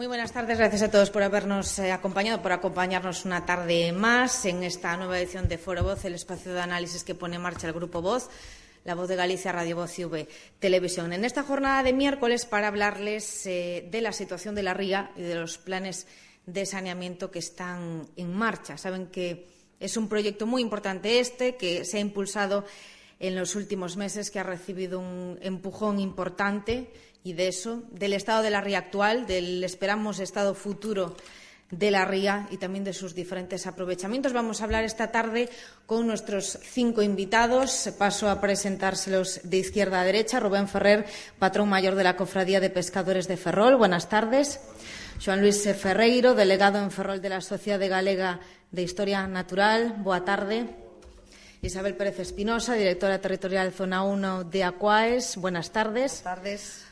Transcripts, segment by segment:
Muy buenas tardes, gracias a todos por habernos eh, acompañado, por acompañarnos una tarde más en esta nueva edición de Foro Voz, el espacio de análisis que pone en marcha el Grupo Voz, la Voz de Galicia, Radio Voz y V Televisión. En esta jornada de miércoles para hablarles eh, de la situación de la ría y de los planes de saneamiento que están en marcha. Saben que es un proyecto muy importante este, que se ha impulsado en los últimos meses, que ha recibido un empujón importante y de eso, del estado de la ría actual, del esperamos estado futuro de la ría y también de sus diferentes aprovechamientos. Vamos a hablar esta tarde con nuestros cinco invitados. Paso a presentárselos de izquierda a derecha. Rubén Ferrer, patrón mayor de la Cofradía de Pescadores de Ferrol. Buenas tardes. Joan Luis Ferreiro, delegado en Ferrol de la Sociedad Galega de Historia Natural. Boa tarde. Isabel Pérez Espinosa, directora territorial Zona 1 de Acuaes. Buenas tardes. Buenas tardes.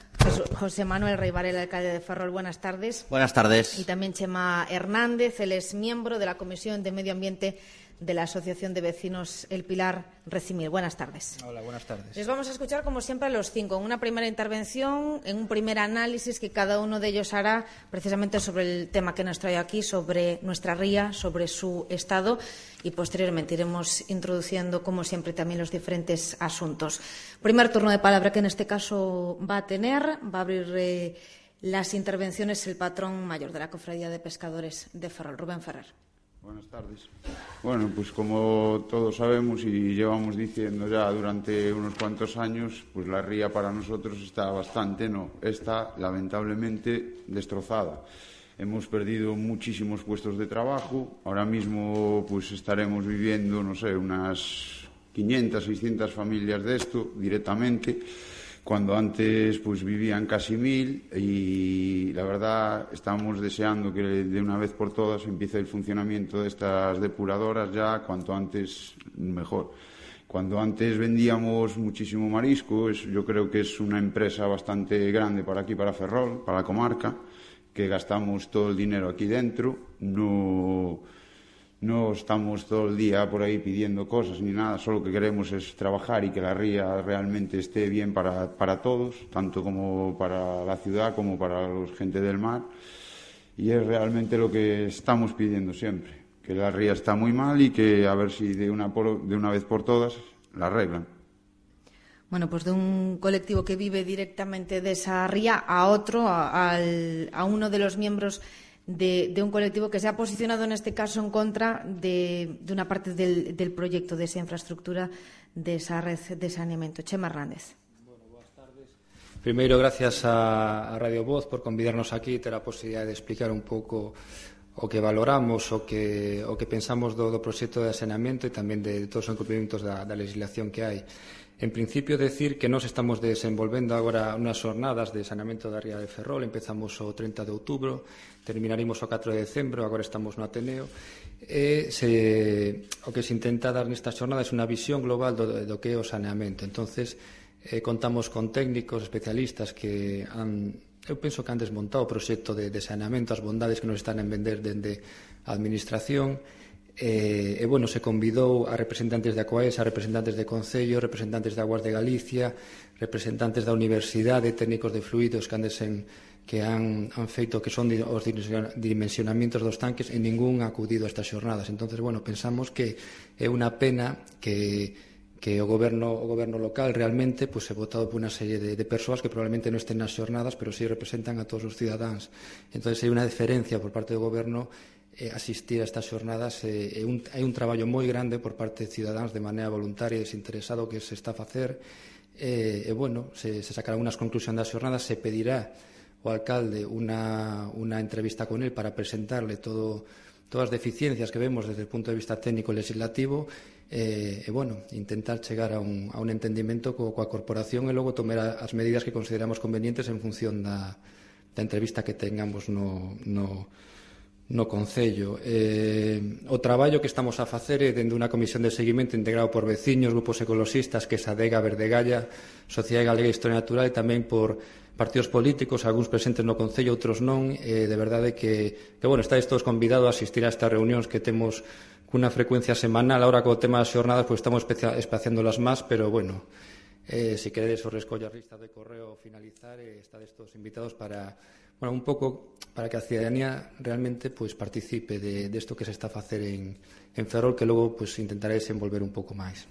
José Manuel Rey Varela, alcalde de Ferrol, buenas tardes. Buenas tardes. Y también Chema Hernández, él es miembro de la Comisión de Medio Ambiente de la Asociación de Vecinos El Pilar Recimir. Buenas tardes. Hola, buenas tardes. Les vamos a escuchar, como siempre, a los cinco en una primera intervención, en un primer análisis que cada uno de ellos hará precisamente sobre el tema que nos trae aquí, sobre nuestra ría, sobre su estado y posteriormente iremos introduciendo, como siempre, también los diferentes asuntos. Primer turno de palabra que en este caso va a tener, va a abrir eh, las intervenciones el patrón mayor de la Cofradía de Pescadores de Ferrol, Rubén Ferrer. Buenas tardes. Bueno, pues como todos sabemos y llevamos diciendo ya durante unos cuantos años, pues la ría para nosotros está bastante, no, está lamentablemente destrozada. Hemos perdido muchísimos puestos de trabajo. Ahora mismo pues estaremos viviendo, no sé, unas 500, 600 familias de esto directamente cuando antes pues vivían casi mil y la verdad estamos deseando que de una vez por todas empiece el funcionamiento de estas depuradoras ya cuanto antes mejor. Cuando antes vendíamos muchísimo marisco, yo creo que es una empresa bastante grande para aquí, para Ferrol, para la comarca, que gastamos todo el dinero aquí dentro, no no estamos todo el día por ahí pidiendo cosas ni nada, solo que queremos es trabajar y que la ría realmente esté bien para, para todos, tanto como para la ciudad como para la gente del mar. Y es realmente lo que estamos pidiendo siempre, que la ría está muy mal y que a ver si de una, de una vez por todas la arreglan. Bueno, pues de un colectivo que vive directamente de esa ría a otro, a, a uno de los miembros de, de un colectivo que se ha posicionado en este caso en contra de, de una parte del, del, proyecto, de esa infraestructura, de esa red de saneamiento. Chema Hernández. Bueno, buenas tardes. Primeiro, gracias a, a Radio Voz por convidarnos aquí e ter a posibilidad de explicar un pouco o que valoramos o que, o que pensamos do, do proxecto de saneamento e tamén de, de todos os incumprimentos da, da legislación que hai. En principio, decir que nos estamos desenvolvendo agora unhas jornadas de saneamento da Ría de Ferrol. Empezamos o 30 de outubro, terminaremos o 4 de decembro, agora estamos no Ateneo. E se, o que se intenta dar nestas jornadas é unha visión global do, do que é o saneamento. entonces eh, contamos con técnicos especialistas que han eu penso que han desmontado o proxecto de, de saneamento, as bondades que nos están en vender dende a administración, E, e bueno, se convidou a representantes da ACOAES, a representantes de Concello, representantes de Aguas de Galicia, representantes da Universidade, técnicos de fluidos que andesen que han, han feito que son os dimensionamientos dos tanques e ningún ha acudido a estas xornadas. Entonces, bueno, pensamos que é unha pena que que o goberno o goberno local realmente pues, é votado por unha serie de, de persoas que probablemente non estén nas xornadas, pero si sí representan a todos os cidadáns. Entonces, hai unha diferencia por parte do goberno eh, asistir a estas xornadas eh, é un, hai un traballo moi grande por parte de cidadáns de maneira voluntaria e desinteresado que se está a facer. Eh, e bueno, se, se sacará unhas conclusión das xornadas se pedirá o alcalde unha, unha entrevista con el para presentarle todo todas as deficiencias que vemos desde o punto de vista técnico e legislativo eh, e bueno, intentar chegar a un, a un entendimento co, coa corporación e logo tomar as medidas que consideramos convenientes en función da, da entrevista que tengamos no, no, no Concello. Eh, o traballo que estamos a facer é dende unha comisión de seguimento integrado por veciños, grupos ecologistas, que é Sadega, Verdegalla, Sociedade Galega de Historia Natural e tamén por partidos políticos, algúns presentes no Concello, outros non. Eh, de verdade que, que bueno, estáis todos convidados a asistir a estas reunións que temos cunha frecuencia semanal. Ahora co tema das xornadas, pois estamos espaciándolas máis, pero bueno, eh, se queredes o rescollo a lista de correo finalizar, eh, estades todos invitados para bueno, un pouco para que a cidadanía realmente pues participe de, de esto que se está a facer en, en Ferrol que logo pues intentaré desenvolver un pouco máis.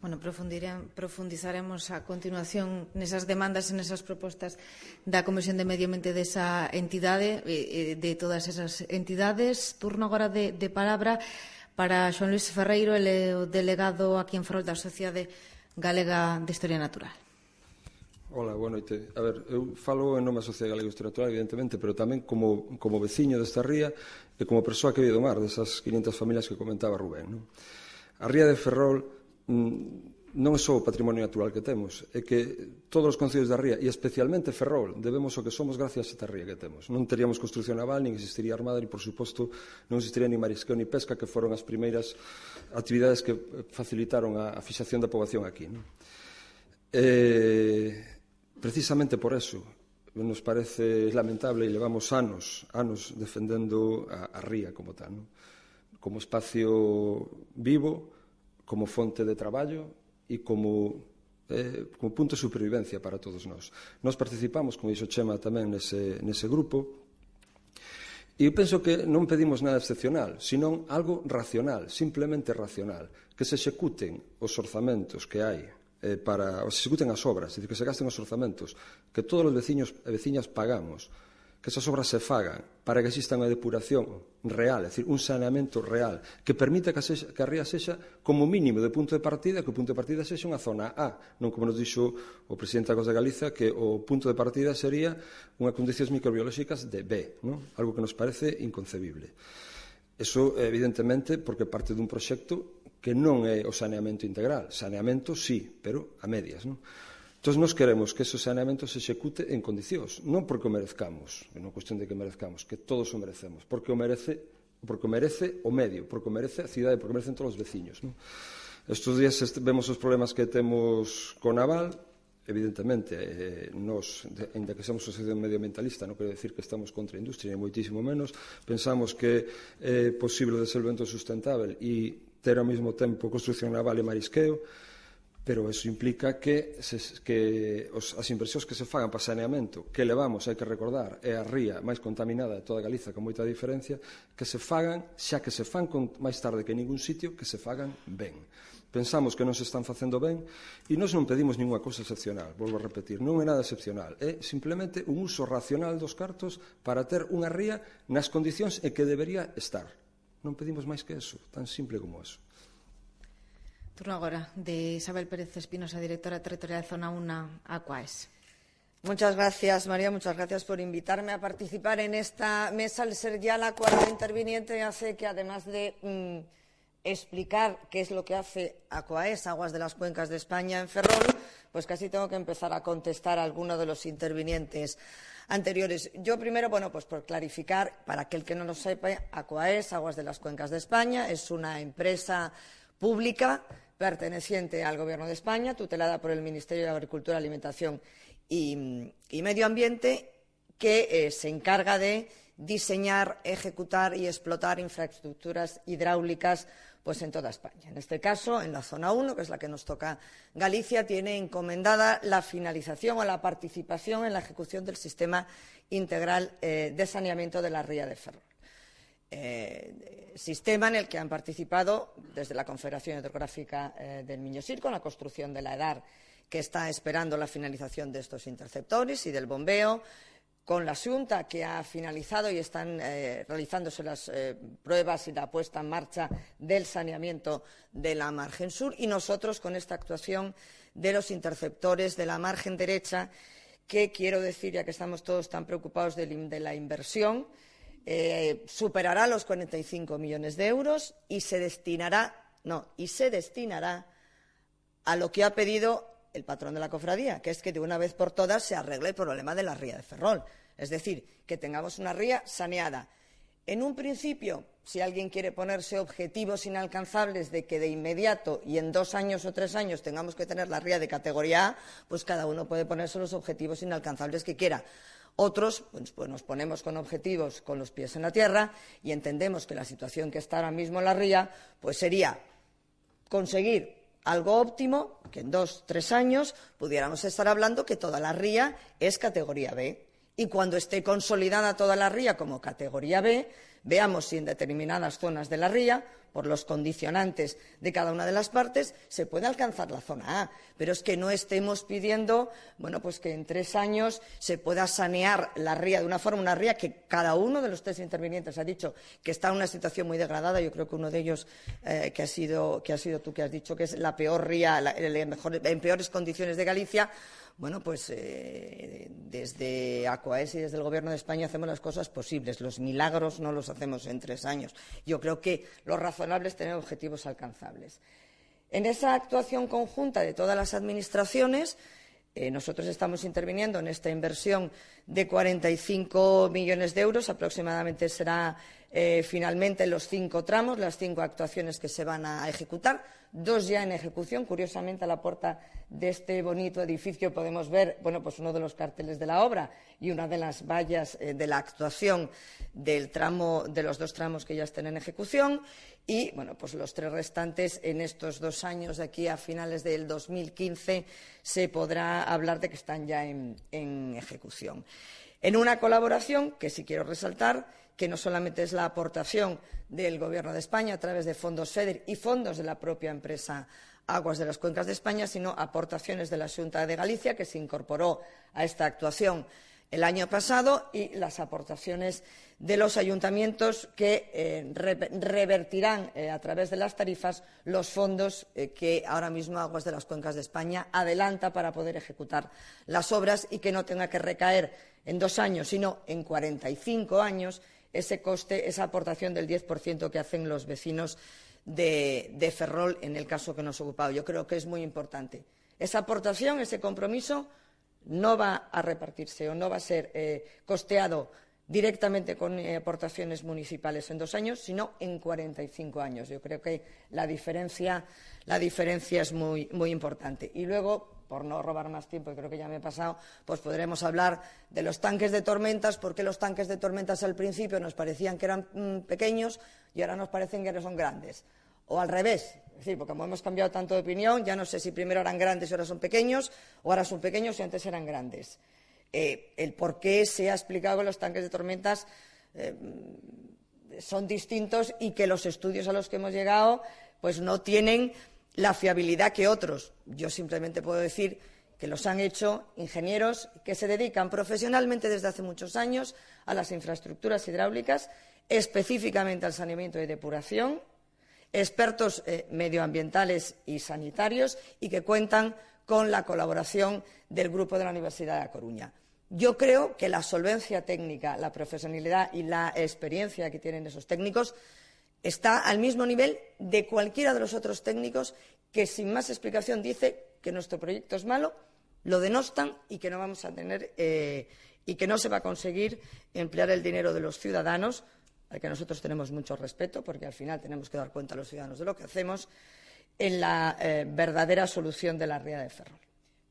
Bueno, profundizaremos a continuación nesas demandas e nesas propostas da Comisión de Medio Ambiente desa entidade, de todas esas entidades. Turno agora de, de palabra para Xoan Luis Ferreiro, ele o delegado aquí en Ferrol da Sociedade Galega de Historia Natural. Ola, boa noite. A ver, eu falo en nome da Sociedade Galega Literatura, evidentemente, pero tamén como, como veciño desta ría e como persoa que vive do mar, desas 500 familias que comentaba Rubén. Non? A ría de Ferrol mm, non é só o patrimonio natural que temos, é que todos os concellos da ría, e especialmente Ferrol, debemos o que somos gracias a esta ría que temos. Non teríamos construcción naval, nin existiría armada, e, por suposto, non existiría ni marisqueo ni pesca, que foron as primeiras actividades que eh, facilitaron a, a fixación da poboación aquí. Non? Eh, Precisamente por eso nos parece lamentable e levamos anos, anos defendendo a, a ría como tal, non? como espacio vivo, como fonte de traballo e como eh, como punto de supervivencia para todos nós. Nós participamos, como dixo Chema tamén nese, nese grupo, e eu penso que non pedimos nada excepcional, senón algo racional, simplemente racional, que se executen os orzamentos que hai eh, para se executen as obras, é dicir, que se gasten os orzamentos, que todos os veciños e veciñas pagamos, que esas obras se fagan para que exista unha depuración real, é dicir, un saneamento real, que permita que, sexa, que a ría sexa como mínimo de punto de partida, que o punto de partida sexa unha zona A, non como nos dixo o presidente da Costa de Galiza, que o punto de partida sería unha condicións microbiolóxicas de B, non? algo que nos parece inconcebible. Eso, evidentemente, porque parte dun proxecto que non é o saneamento integral. Saneamento sí, pero a medias, non? Entón, nos queremos que ese saneamento se execute en condicións, non porque o merezcamos, é unha cuestión de que merezcamos, que todos o merecemos, porque o merece porque o merece o medio, porque o merece a cidade, porque o merecen todos os veciños. Non? Estos días vemos os problemas que temos con Naval, evidentemente, eh, nos, de, ainda que somos sociedade medioambientalista, non quero decir que estamos contra a industria, ni moitísimo menos, pensamos que é eh, posible desenvolvemento sustentável e ter ao mesmo tempo construcción naval e marisqueo, pero eso implica que, se, que os, as inversións que se fagan para saneamento, que levamos, hai que recordar, é a ría máis contaminada de toda Galiza con moita diferencia, que se fagan, xa que se fan con, máis tarde que ningún sitio, que se fagan ben. Pensamos que non se están facendo ben e nós non pedimos ninguna cousa excepcional, volvo a repetir, non é nada excepcional, é simplemente un uso racional dos cartos para ter unha ría nas condicións en que debería estar Non pedimos máis que eso, tan simple como eso. Turno agora de Isabel Pérez Espinosa, directora territorial de Zona 1 Aquaes. Muchas gracias, María. Muchas gracias por invitarme a participar en esta mesa. Al ser ya la cuarta interviniente, hace que, además de mm, explicar qué es lo que hace Aquaes, Aguas de las Cuencas de España, en Ferrol, pues casi tengo que empezar a contestar a alguno de los intervinientes anteriores. Yo primero, bueno, pues por clarificar, para aquel que no lo sepa, Aquaes, Aguas de las Cuencas de España, es una empresa pública perteneciente al Gobierno de España, tutelada por el Ministerio de Agricultura, Alimentación y, Medio Ambiente, que eh, se encarga de diseñar, ejecutar y explotar infraestructuras hidráulicas pues en toda España. En este caso, en la zona 1, que es la que nos toca Galicia, tiene encomendada la finalización o la participación en la ejecución del sistema integral eh, de saneamiento de la ría de Ferrol. Eh, sistema en el que han participado desde la Confederación Hidrográfica eh, del Miño-Sir con la construcción de la EDAR, que está esperando la finalización de estos interceptores y del bombeo, con la Junta, que ha finalizado y están eh, realizándose las eh, pruebas y la puesta en marcha del saneamiento de la margen sur, y nosotros con esta actuación de los interceptores de la margen derecha, que quiero decir, ya que estamos todos tan preocupados de, la inversión, eh, superará los 45 millones de euros y se destinará, no, y se destinará a lo que ha pedido el patrón de la cofradía, que es que de una vez por todas se arregle el problema de la ría de Ferrol. Es decir, que tengamos una ría saneada. En un principio, si alguien quiere ponerse objetivos inalcanzables de que de inmediato y en dos años o tres años tengamos que tener la ría de categoría A, pues cada uno puede ponerse los objetivos inalcanzables que quiera. Otros, pues, pues, nos ponemos con objetivos con los pies en la tierra y entendemos que la situación que está ahora mismo en la ría, pues sería conseguir algo óptimo, que en dos, tres años pudiéramos estar hablando que toda la ría es categoría B. Y cuando esté consolidada toda la ría como categoría B, veamos si en determinadas zonas de la ría por los condicionantes de cada una de las partes, se puede alcanzar la zona A. Pero es que no estemos pidiendo, bueno, pues que en tres años se pueda sanear la ría de una forma, una ría que cada uno de los tres intervinientes ha dicho que está en una situación muy degradada. Yo creo que uno de ellos, eh, que, ha sido, ha tú que has dicho que es la peor ría, la, en peores condiciones de Galicia, bueno, pues eh, desde ACOAES y desde el Gobierno de España hacemos las cosas posibles. Los milagros no los hacemos en tres años. Yo creo que lo razonable es tener objetivos alcanzables. En esa actuación conjunta de todas las administraciones, eh, nosotros estamos interviniendo en esta inversión de 45 millones de euros, aproximadamente será eh, finalmente los cinco tramos, las cinco actuaciones que se van a ejecutar, dos ya en ejecución. Curiosamente, a la puerta de este bonito edificio podemos ver bueno, pues uno de los carteles de la obra y una de las vallas eh, de la actuación del tramo, de los dos tramos que ya estén en ejecución y bueno, pues los tres restantes en estos dos años, de aquí a finales del 2015, se podrá hablar de que están ya en, en ejecución. En una colaboración que sí quiero resaltar que no solamente es la aportación del Gobierno de España a través de fondos FEDER y fondos de la propia empresa Aguas de las Cuencas de España, sino aportaciones de la Junta de Galicia, que se incorporó a esta actuación el año pasado, y las aportaciones de los ayuntamientos que eh, revertirán eh, a través de las tarifas los fondos eh, que ahora mismo Aguas de las Cuencas de España adelanta para poder ejecutar las obras y que no tenga que recaer en dos años, sino en cuarenta y cinco años ese coste, esa aportación del 10% que hacen los vecinos de, Ferrol en el caso que nos ha ocupado. Yo creo que es muy importante. Esa aportación, ese compromiso, no va a repartirse o no va a ser eh, costeado directamente con eh, aportaciones municipales en dos años, sino en 45 años. Yo creo que la diferencia, la diferencia es muy, muy importante. Y luego, por no robar más tiempo, creo que ya me he pasado, pues podremos hablar de los tanques de tormentas, porque los tanques de tormentas al principio nos parecían que eran mm, pequeños y ahora nos parecen que son grandes. O al revés, es decir, porque como hemos cambiado tanto de opinión, ya no sé si primero eran grandes y ahora son pequeños, o ahora son pequeños y antes eran grandes. Eh, el por qué se ha explicado que los tanques de tormentas eh, son distintos y que los estudios a los que hemos llegado pues no tienen la fiabilidad que otros. Yo simplemente puedo decir que los han hecho ingenieros que se dedican profesionalmente desde hace muchos años a las infraestructuras hidráulicas, específicamente al saneamiento y depuración, expertos eh, medioambientales y sanitarios y que cuentan con la colaboración del grupo de la Universidad de La Coruña. Yo creo que la solvencia técnica, la profesionalidad y la experiencia que tienen esos técnicos está al mismo nivel de cualquiera de los otros técnicos que, sin más explicación, dice que nuestro proyecto es malo, lo denostan y que no vamos a tener eh, y que no se va a conseguir emplear el dinero de los ciudadanos, al que nosotros tenemos mucho respeto, porque al final tenemos que dar cuenta a los ciudadanos de lo que hacemos, en la eh, verdadera solución de la ría de Ferrol.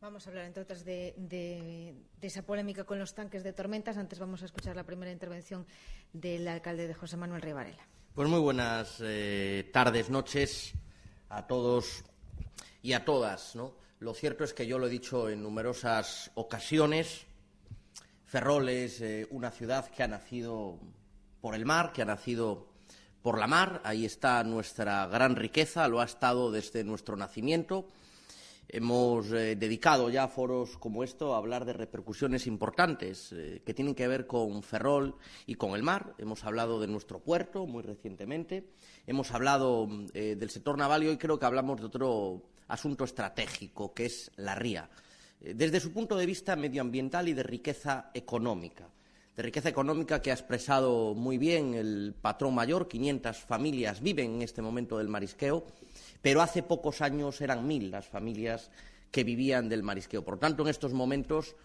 Vamos a hablar, entre otras, de, esa polémica con los tanques de tormentas. Antes vamos a escuchar la primera intervención del alcalde de José Manuel Rey Varela. Pues muy buenas eh, tardes, noches a todos y a todas. Lo cierto es que yo lo he dicho en numerosas ocasiones. Ferrol es eh, una ciudad que ha nacido por el mar, que ha nacido por la mar. Ahí está nuestra gran riqueza, lo ha estado desde nuestro nacimiento. Hemos eh, dedicado ya foros como esto a hablar de repercusiones importantes eh, que tienen que ver con Ferrol y con el mar. Hemos hablado de nuestro puerto muy recientemente. Hemos hablado eh, del sector naval y hoy creo que hablamos de otro asunto estratégico, que es la ría, desde su punto de vista medioambiental y de riqueza económica. De riqueza económica que ha expresado muy bien el patrón mayor. 500 familias viven en este momento del marisqueo pero hace pocos años eran mil las familias que vivían del marisqueo. Por tanto, en estos momentos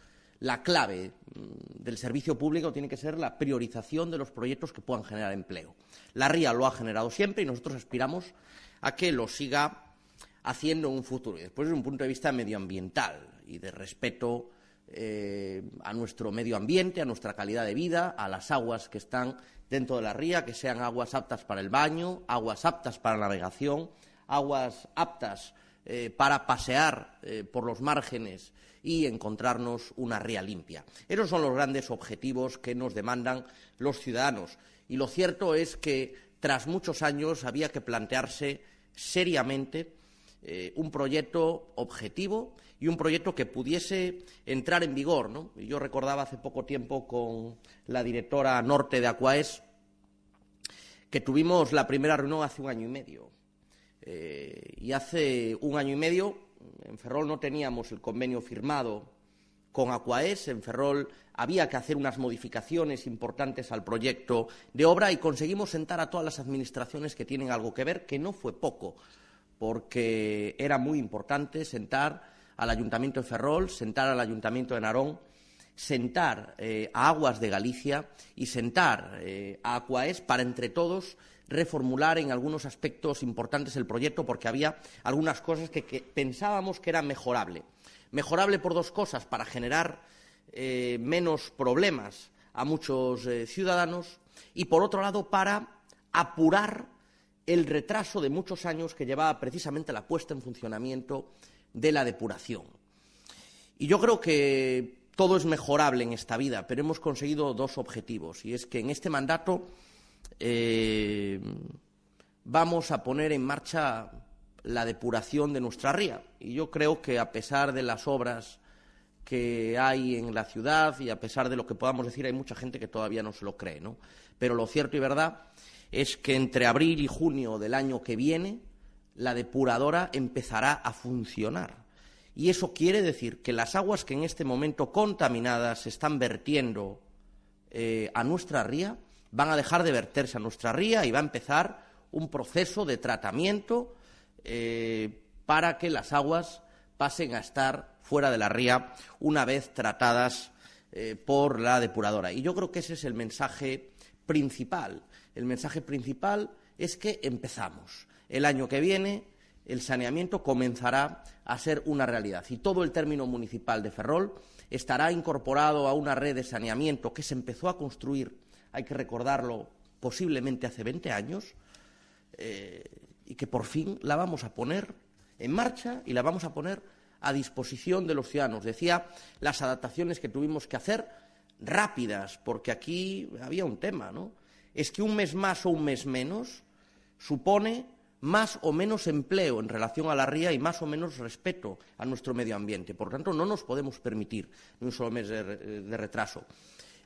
la clave mm, del servicio público tiene que ser la priorización de los proyectos que puedan generar empleo. La RIA lo ha generado siempre y nosotros aspiramos a que lo siga haciendo en un futuro. Y después, desde un punto de vista medioambiental y de respeto eh, a nuestro medio ambiente, a nuestra calidad de vida, a las aguas que están dentro de la ría, que sean aguas aptas para el baño, aguas aptas para la navegación, aguas aptas eh, para pasear eh, por los márgenes y encontrarnos una ría limpia. Esos son los grandes objetivos que nos demandan los ciudadanos. Y lo cierto es que, tras muchos años, había que plantearse seriamente eh, un proyecto objetivo y un proyecto que pudiese entrar en vigor. Yo recordaba hace poco tiempo con la directora norte de Acuaes que tuvimos la primera reunión hace un año y medio. Eh, y hace un año y medio en Ferrol no teníamos el convenio firmado con Acuaes. En Ferrol había que hacer unas modificaciones importantes al proyecto de obra y conseguimos sentar a todas las administraciones que tienen algo que ver, que no fue poco porque era muy importante sentar al Ayuntamiento de Ferrol, sentar al Ayuntamiento de Narón, sentar eh, a Aguas de Galicia y sentar eh, a Acuaes para entre todos reformular en algunos aspectos importantes el proyecto porque había algunas cosas que, pensábamos que eran mejorable. Mejorable por dos cosas, para generar eh, menos problemas a muchos ciudadanos y, por otro lado, para apurar el retraso de muchos años que llevaba precisamente la puesta en funcionamiento de la depuración. Y yo creo que todo es mejorable en esta vida, pero hemos conseguido dos objetivos, y es que en este mandato eh, vamos a poner en marcha la depuración de nuestra ría. Y yo creo que a pesar de las obras que hay en la ciudad y a pesar de lo que podamos decir, hay mucha gente que todavía no se lo cree, ¿no? Pero lo cierto y verdad es que entre abril y junio del año que viene la depuradora empezará a funcionar. Y eso quiere decir que las aguas que en este momento contaminadas se están vertiendo eh, a nuestra ría van a dejar de verterse a nuestra ría y va a empezar un proceso de tratamiento eh, para que las aguas pasen a estar fuera de la ría una vez tratadas eh, por la depuradora. Y yo creo que ese es el mensaje principal el mensaje principal es que empezamos. El año que viene el saneamiento comenzará a ser una realidad y todo el término municipal de Ferrol estará incorporado a una red de saneamiento que se empezó a construir, hay que recordarlo, posiblemente hace 20 años, eh, y que por fin la vamos a poner en marcha y la vamos a poner a disposición de los ciudadanos. Decía las adaptaciones que tuvimos que hacer rápidas, porque aquí había un tema, ¿no? es que un mes más o un mes menos supone más o menos empleo en relación a la ría y más o menos respeto a nuestro medio ambiente. Por tanto, no nos podemos permitir ni un solo mes de, retraso.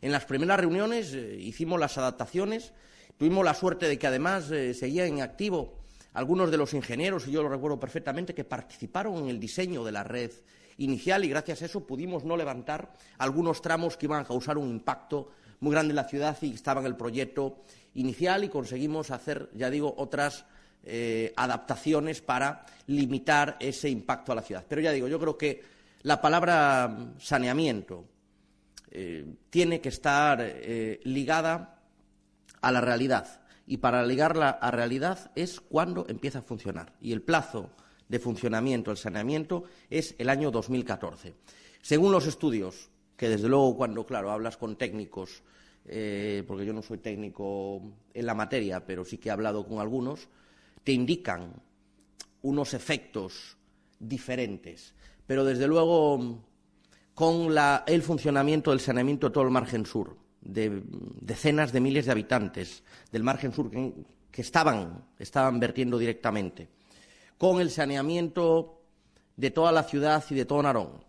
En las primeras reuniones eh, hicimos las adaptaciones, tuvimos la suerte de que además eh, seguían en activo algunos de los ingenieros, y yo lo recuerdo perfectamente, que participaron en el diseño de la red inicial y gracias a eso pudimos no levantar algunos tramos que iban a causar un impacto muy grande en la ciudad y estaba en el proyecto inicial y conseguimos hacer, ya digo, otras eh, adaptaciones para limitar ese impacto a la ciudad. Pero ya digo, yo creo que la palabra saneamiento eh, tiene que estar eh, ligada a la realidad. Y para ligarla a realidad es cuando empieza a funcionar. Y el plazo de funcionamiento del saneamiento es el año 2014. Según los estudios que desde luego cuando, claro, hablas con técnicos, porque yo no soy técnico en la materia, pero sí que he hablado con algunos, te indican unos efectos diferentes. Pero desde luego, con el funcionamiento del saneamiento de todo el margen sur, de decenas de miles de habitantes del margen sur que, estaban, estaban vertiendo directamente, con el saneamiento de toda la ciudad y de todo Narón,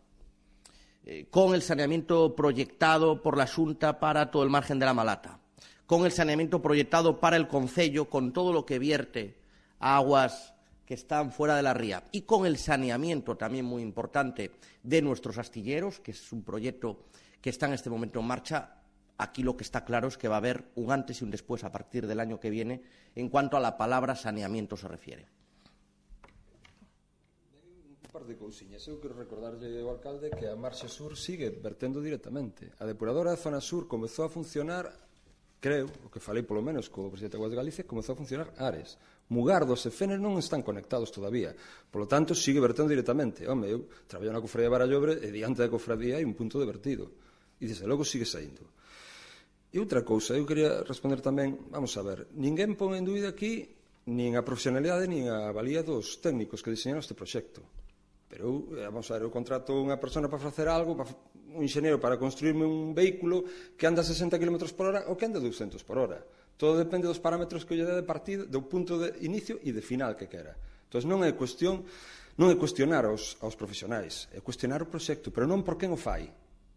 eh, con el saneamiento proyectado por la Junta para todo el margen de la Malata, con el saneamiento proyectado para el Concello, con todo lo que vierte aguas que están fuera de la ría, y con el saneamiento también muy importante de nuestros astilleros, que es un proyecto que está en este momento en marcha. Aquí lo que está claro es que va a haber un antes y un después a partir del año que viene en cuanto a la palabra saneamiento se refiere. par de cousiñas. Eu quero recordarlle ao alcalde que a Marxa Sur sigue vertendo directamente. A depuradora da Zona Sur comezou a funcionar, creo, o que falei polo menos co presidente de Aguas de a funcionar Ares. Mugardos e Fénix non están conectados todavía. Polo tanto, sigue vertendo directamente. Home, eu traballo na cofradía de Barallobre e diante da cofradía hai un punto de vertido. E desde logo sigue saindo. E outra cousa, eu quería responder tamén, vamos a ver, ninguén pon en dúbida aquí nin a profesionalidade nin a valía dos técnicos que diseñaron este proxecto. Pero eu, eh, vamos a ver, eu contrato unha persona para facer algo, para, un enxeñero para construirme un vehículo que anda a 60 km por hora ou que anda a 200 por hora. Todo depende dos parámetros que lle dé de partida, do punto de inicio e de final que quera. Entón, non é cuestión non é cuestionar aos, aos profesionais, é cuestionar o proxecto, pero non por quen o fai,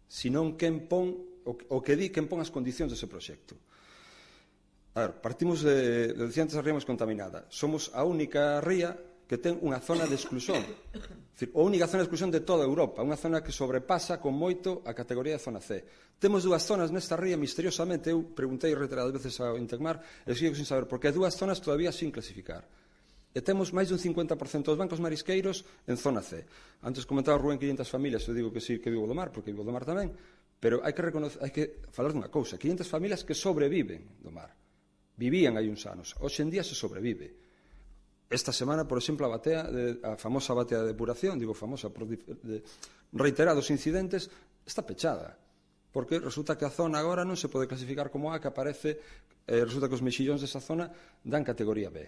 senón quen pon, o, o que di quen pon as condicións dese proxecto. A ver, partimos de, de decía antes a ría máis contaminada. Somos a única ría que ten unha zona de exclusión. Dicir, a única zona de exclusión de toda Europa, unha zona que sobrepasa con moito a categoría de zona C. Temos dúas zonas nesta ría, misteriosamente, eu preguntei reiteradas veces ao Intecmar, e sigo sin saber, porque hai dúas zonas todavía sin clasificar. E temos máis dun 50% dos bancos marisqueiros en zona C. Antes comentaba Rubén 500 familias, eu digo que sí que vivo do mar, porque vivo do mar tamén, pero hai que, reconocer, hai que falar dunha cousa, 500 familias que sobreviven do mar. Vivían hai uns anos, hoxe en día se sobrevive Esta semana, por exemplo, a batea de, a famosa batea de depuración, digo famosa por de, reiterados incidentes, está pechada. Porque resulta que a zona agora non se pode clasificar como A, que aparece, eh, resulta que os mexillóns desa zona dan categoría B.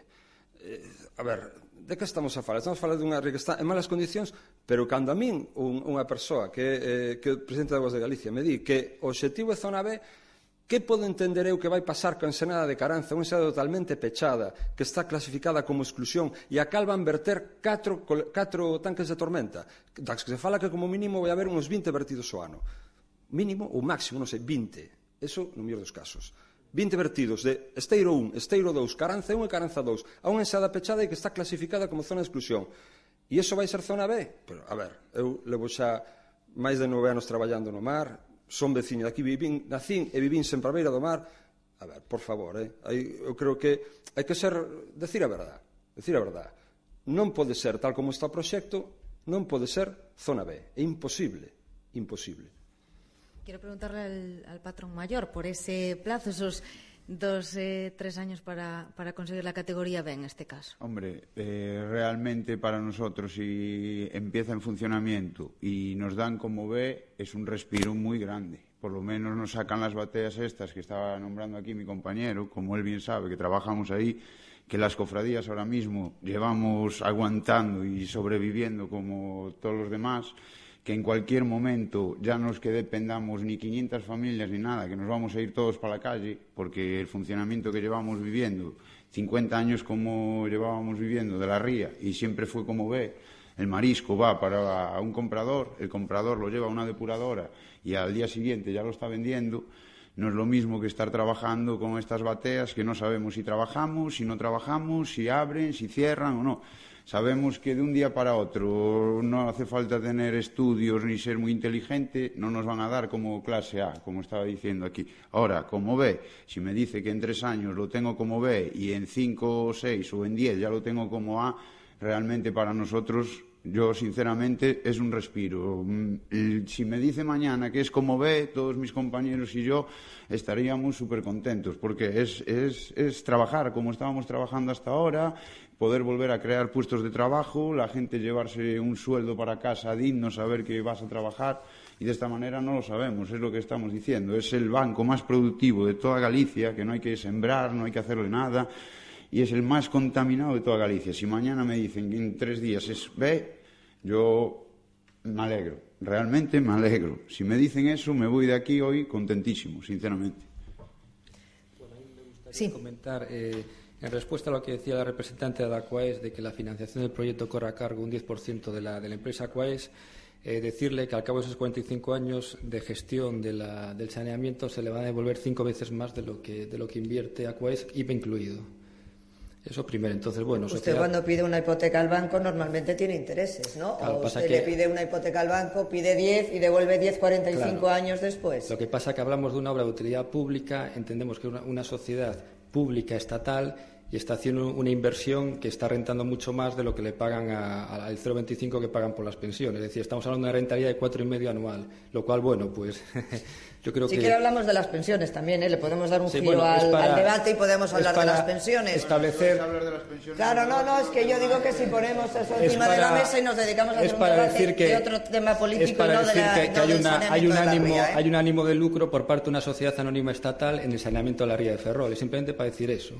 Eh, a ver, de que estamos a falar? Estamos a falar dunha área que está en malas condicións, pero cando a min un, unha persoa que, eh, que o presidente de Aguas de Galicia me di que o objetivo é zona B, Que podo entender eu que vai pasar con Senada de Caranza, unha cidade totalmente pechada, que está clasificada como exclusión, e a cal van verter catro, catro tanques de tormenta, das que se fala que como mínimo vai haber uns 20 vertidos ao ano. Mínimo ou máximo, non sei, 20. Eso no mellor dos casos. 20 vertidos de Esteiro 1, Esteiro 2, Caranza 1 e Caranza 2, a unha ensada pechada e que está clasificada como zona de exclusión. E iso vai ser zona B? Pero, a ver, eu levo xa máis de nove anos traballando no mar, son veciño de aquí, vivín, nacín e vivín sempre a beira do mar. A ver, por favor, eh? Aí, eu creo que hai que ser, decir a verdad, decir a verdad. Non pode ser, tal como está o proxecto, non pode ser zona B. É imposible, imposible. Quiero preguntarle al, al patrón mayor por ese plazo, esos dos, eh, tres años para, para conseguir la categoría B en este caso? Hombre, eh, realmente para nosotros si empieza en funcionamiento y nos dan como B es un respiro muy grande. Por lo menos nos sacan las bateas estas que estaba nombrando aquí mi compañero, como él bien sabe, que trabajamos ahí, que las cofradías ahora mismo llevamos aguantando y sobreviviendo como todos los demás que en cualquier momento ya no es que dependamos ni 500 familias ni nada, que nos vamos a ir todos para la calle, porque el funcionamiento que llevamos viviendo, 50 años como llevábamos viviendo de la ría, y siempre fue como ve, el marisco va para un comprador, el comprador lo lleva a una depuradora y al día siguiente ya lo está vendiendo, no es lo mismo que estar trabajando con estas bateas que no sabemos si trabajamos, si no trabajamos, si abren, si cierran o no. Sabemos que de un día para otro no hace falta tener estudios ni ser muy inteligente, no nos van a dar como clase A, como estaba diciendo aquí. Ahora, como B, si me dice que en tres años lo tengo como B y en cinco o seis o en diez ya lo tengo como A, realmente para nosotros yo sinceramente es un respiro. Mm, si me dice mañana que es como B, todos mis compañeros y yo estaríamos súper contentos, porque es, es, trabajar como estábamos trabajando hasta ahora, poder volver a crear puestos de trabajo, la gente llevarse un sueldo para casa digno, saber que vas a trabajar y de esta manera no lo sabemos, es lo que estamos diciendo. Es el banco más productivo de toda Galicia, que no hay que sembrar, no hay que hacerle nada y es el más contaminado de toda Galicia. Si mañana me dicen que en tres días es B, yo me alegro, realmente me alegro. Si me dicen eso, me voy de aquí hoy contentísimo, sinceramente. Bueno, a mí me gustaría sí. comentar... Eh, En respuesta a lo que decía la representante de Aquaes de que la financiación del proyecto corre a cargo un 10% de la, de la empresa Aquaes, eh, decirle que al cabo de esos 45 años de gestión de la, del saneamiento se le va a devolver cinco veces más de lo que, de lo que invierte Aquaes, IVA incluido. Eso primero. Entonces, bueno, usted sociedad... cuando pide una hipoteca al banco normalmente tiene intereses, ¿no? Claro, o usted que... le pide una hipoteca al banco, pide 10 y devuelve 10 45 claro. años después. Lo que pasa es que hablamos de una obra de utilidad pública, entendemos que una, una sociedad pública estatal y está haciendo una inversión que está rentando mucho más de lo que le pagan al 0,25 que pagan por las pensiones. Es decir, estamos hablando de una rentabilidad de cuatro y medio anual, lo cual, bueno, pues yo creo si que... Si quiere hablamos de las pensiones también, ¿eh? le podemos dar un giro al, debate y podemos hablar de las pensiones. Establecer... Claro, no, no, es que yo digo que si ponemos eso encima de la mesa y nos dedicamos a hacer un debate de otro tema político es para y no decir de la, que, hay, una, hay, un ánimo, ¿eh? hay un ánimo de lucro por parte de una sociedad anónima estatal en el saneamiento de la ría de Ferrol, es simplemente para decir eso.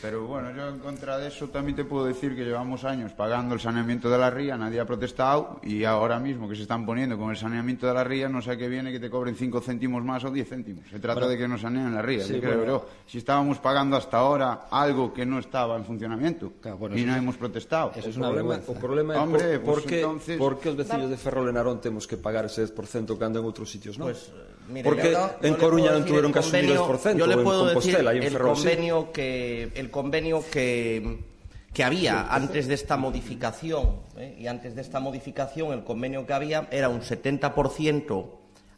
Pero bueno, yo en contra de eso también te puedo decir que llevamos años pagando el saneamiento de la ría, nadie ha protestado y ahora mismo que se están poniendo con el saneamiento de la ría, no sé qué viene que te cobren 5 céntimos más o 10 céntimos. Se trata de que nos saneen la ría. Sí, creo yo. Si estábamos pagando hasta ahora algo que no estaba en funcionamiento y no hemos protestado. Eso es una problema, o problema Hombre, por, pues por, que, entonces... por que os veciños de Ferrol e Narón temos que pagar ese 10% cando en outros sitios, non? Pues, mire, Porque yo, en yo Coruña tuveron el que asumir el convenio- 10%, yo le puedo en Compostela decir e en el Ferrol sí. convenio que el convenio que que había antes de esta modificación ¿eh? y antes de esta modificación el convenio que había era un 70%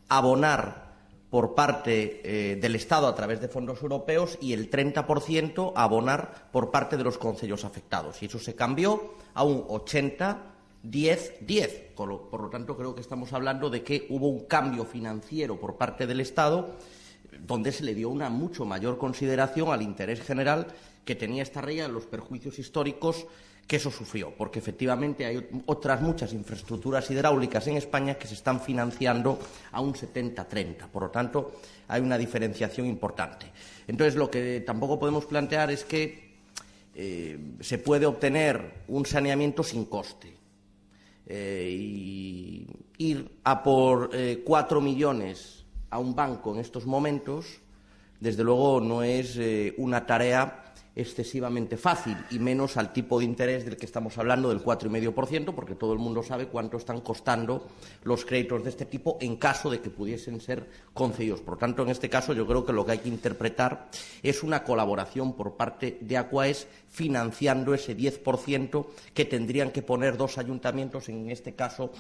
abonar por parte eh, del Estado a través de fondos europeos y el 30% abonar por parte de los concellos afectados. Y eso se cambió a un 80 10-10. Por lo, por lo tanto, creo que estamos hablando de que hubo un cambio financiero por parte del Estado donde se le dio una mucho mayor consideración al interés general que tenía esta ría, los perjuicios históricos que eso sufrió, porque efectivamente hay otras muchas infraestructuras hidráulicas en España que se están financiando a un 70-30. Por lo tanto, hay una diferenciación importante. Entonces, lo que tampoco podemos plantear es que eh, se puede obtener un saneamiento sin coste. Eh, y ir a por eh, cuatro millones a un banco en estos momentos, desde luego no es una tarea excesivamente fácil y menos al tipo de interés del que estamos hablando del 4,5%, porque todo el mundo sabe cuánto están costando los créditos de este tipo en caso de que pudiesen ser concedidos. Por tanto, en este caso, yo creo que lo que hay que interpretar es una colaboración por parte de Aquaes financiando ese 10% que tendrían que poner dos ayuntamientos, en este caso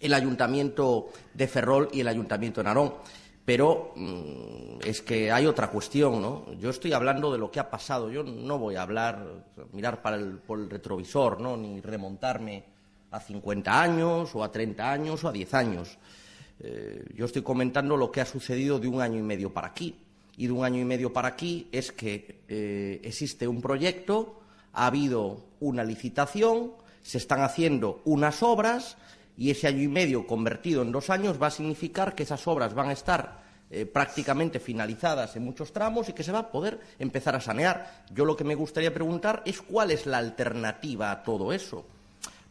el Ayuntamiento de Ferrol y el Ayuntamiento de Narón. Pero mmm, es que hay otra cuestión, ¿no? Yo estoy hablando de lo que ha pasado. Yo no voy a hablar, mirar para el, por el retrovisor, ¿no? Ni remontarme a 50 años o a 30 años o a 10 años. Eh, yo estoy comentando lo que ha sucedido de un año y medio para aquí. Y de un año y medio para aquí es que eh, existe un proyecto, ha habido una licitación, se están haciendo unas obras y ese año y medio convertido en dos años va a significar que esas obras van a estar eh, prácticamente finalizadas en muchos tramos y que se va a poder empezar a sanear. Yo lo que me gustaría preguntar es cuál es la alternativa a todo eso.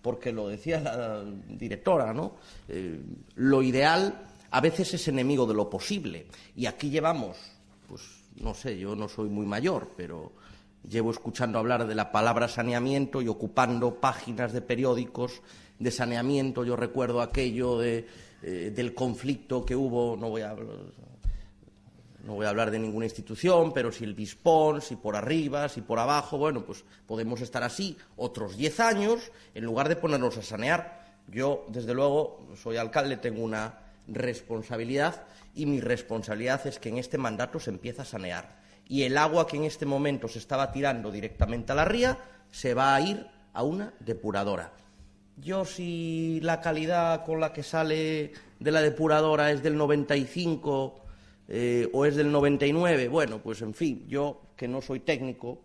Porque lo decía la directora, ¿no? Eh, lo ideal a veces es enemigo de lo posible. Y aquí llevamos, pues no sé, yo no soy muy mayor, pero llevo escuchando hablar de la palabra saneamiento y ocupando páginas de periódicos de saneamiento. Yo recuerdo aquello eh, del conflicto que hubo, no voy a no voy a hablar de ninguna institución, pero si el Bispón, si por arriba, si por abajo, bueno, pues podemos estar así otros diez años en lugar de ponernos a sanear. Yo, desde luego, soy alcalde, tengo una responsabilidad y mi responsabilidad es que en este mandato se empieza a sanear. Y el agua que en este momento se estaba tirando directamente a la ría se va a ir a una depuradora. Yo si la calidad con la que sale de la depuradora es del 95 eh, o es del 99, bueno, pues en fin, yo que no soy técnico,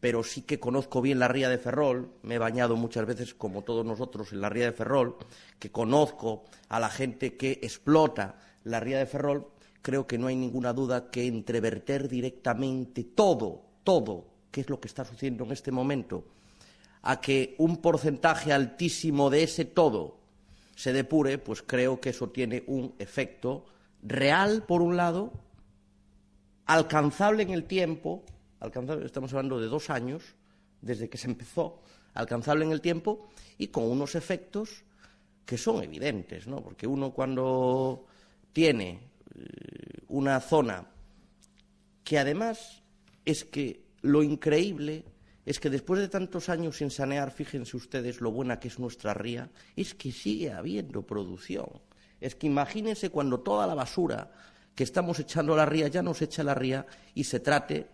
pero sí que conozco bien la ría de Ferrol, me he bañado muchas veces como todos nosotros en la ría de Ferrol, que conozco a la gente que explota la ría de Ferrol, creo que no hay ninguna duda que entreverter directamente todo, todo, que es lo que está sucediendo en este momento, a que un porcentaje altísimo de ese todo se depure, pues creo que eso tiene un efecto real, por un lado, alcanzable en el tiempo, alcanzable, estamos hablando de dos años, desde que se empezó, alcanzable en el tiempo, y con unos efectos que son evidentes, ¿no? Porque uno cuando tiene una zona que además es que lo increíble es que después de tantos años sin sanear, fíjense ustedes lo buena que es nuestra ría, es que sigue habiendo producción. Es que imagínense cuando toda la basura que estamos echando a la ría ya nos echa a la ría y se trate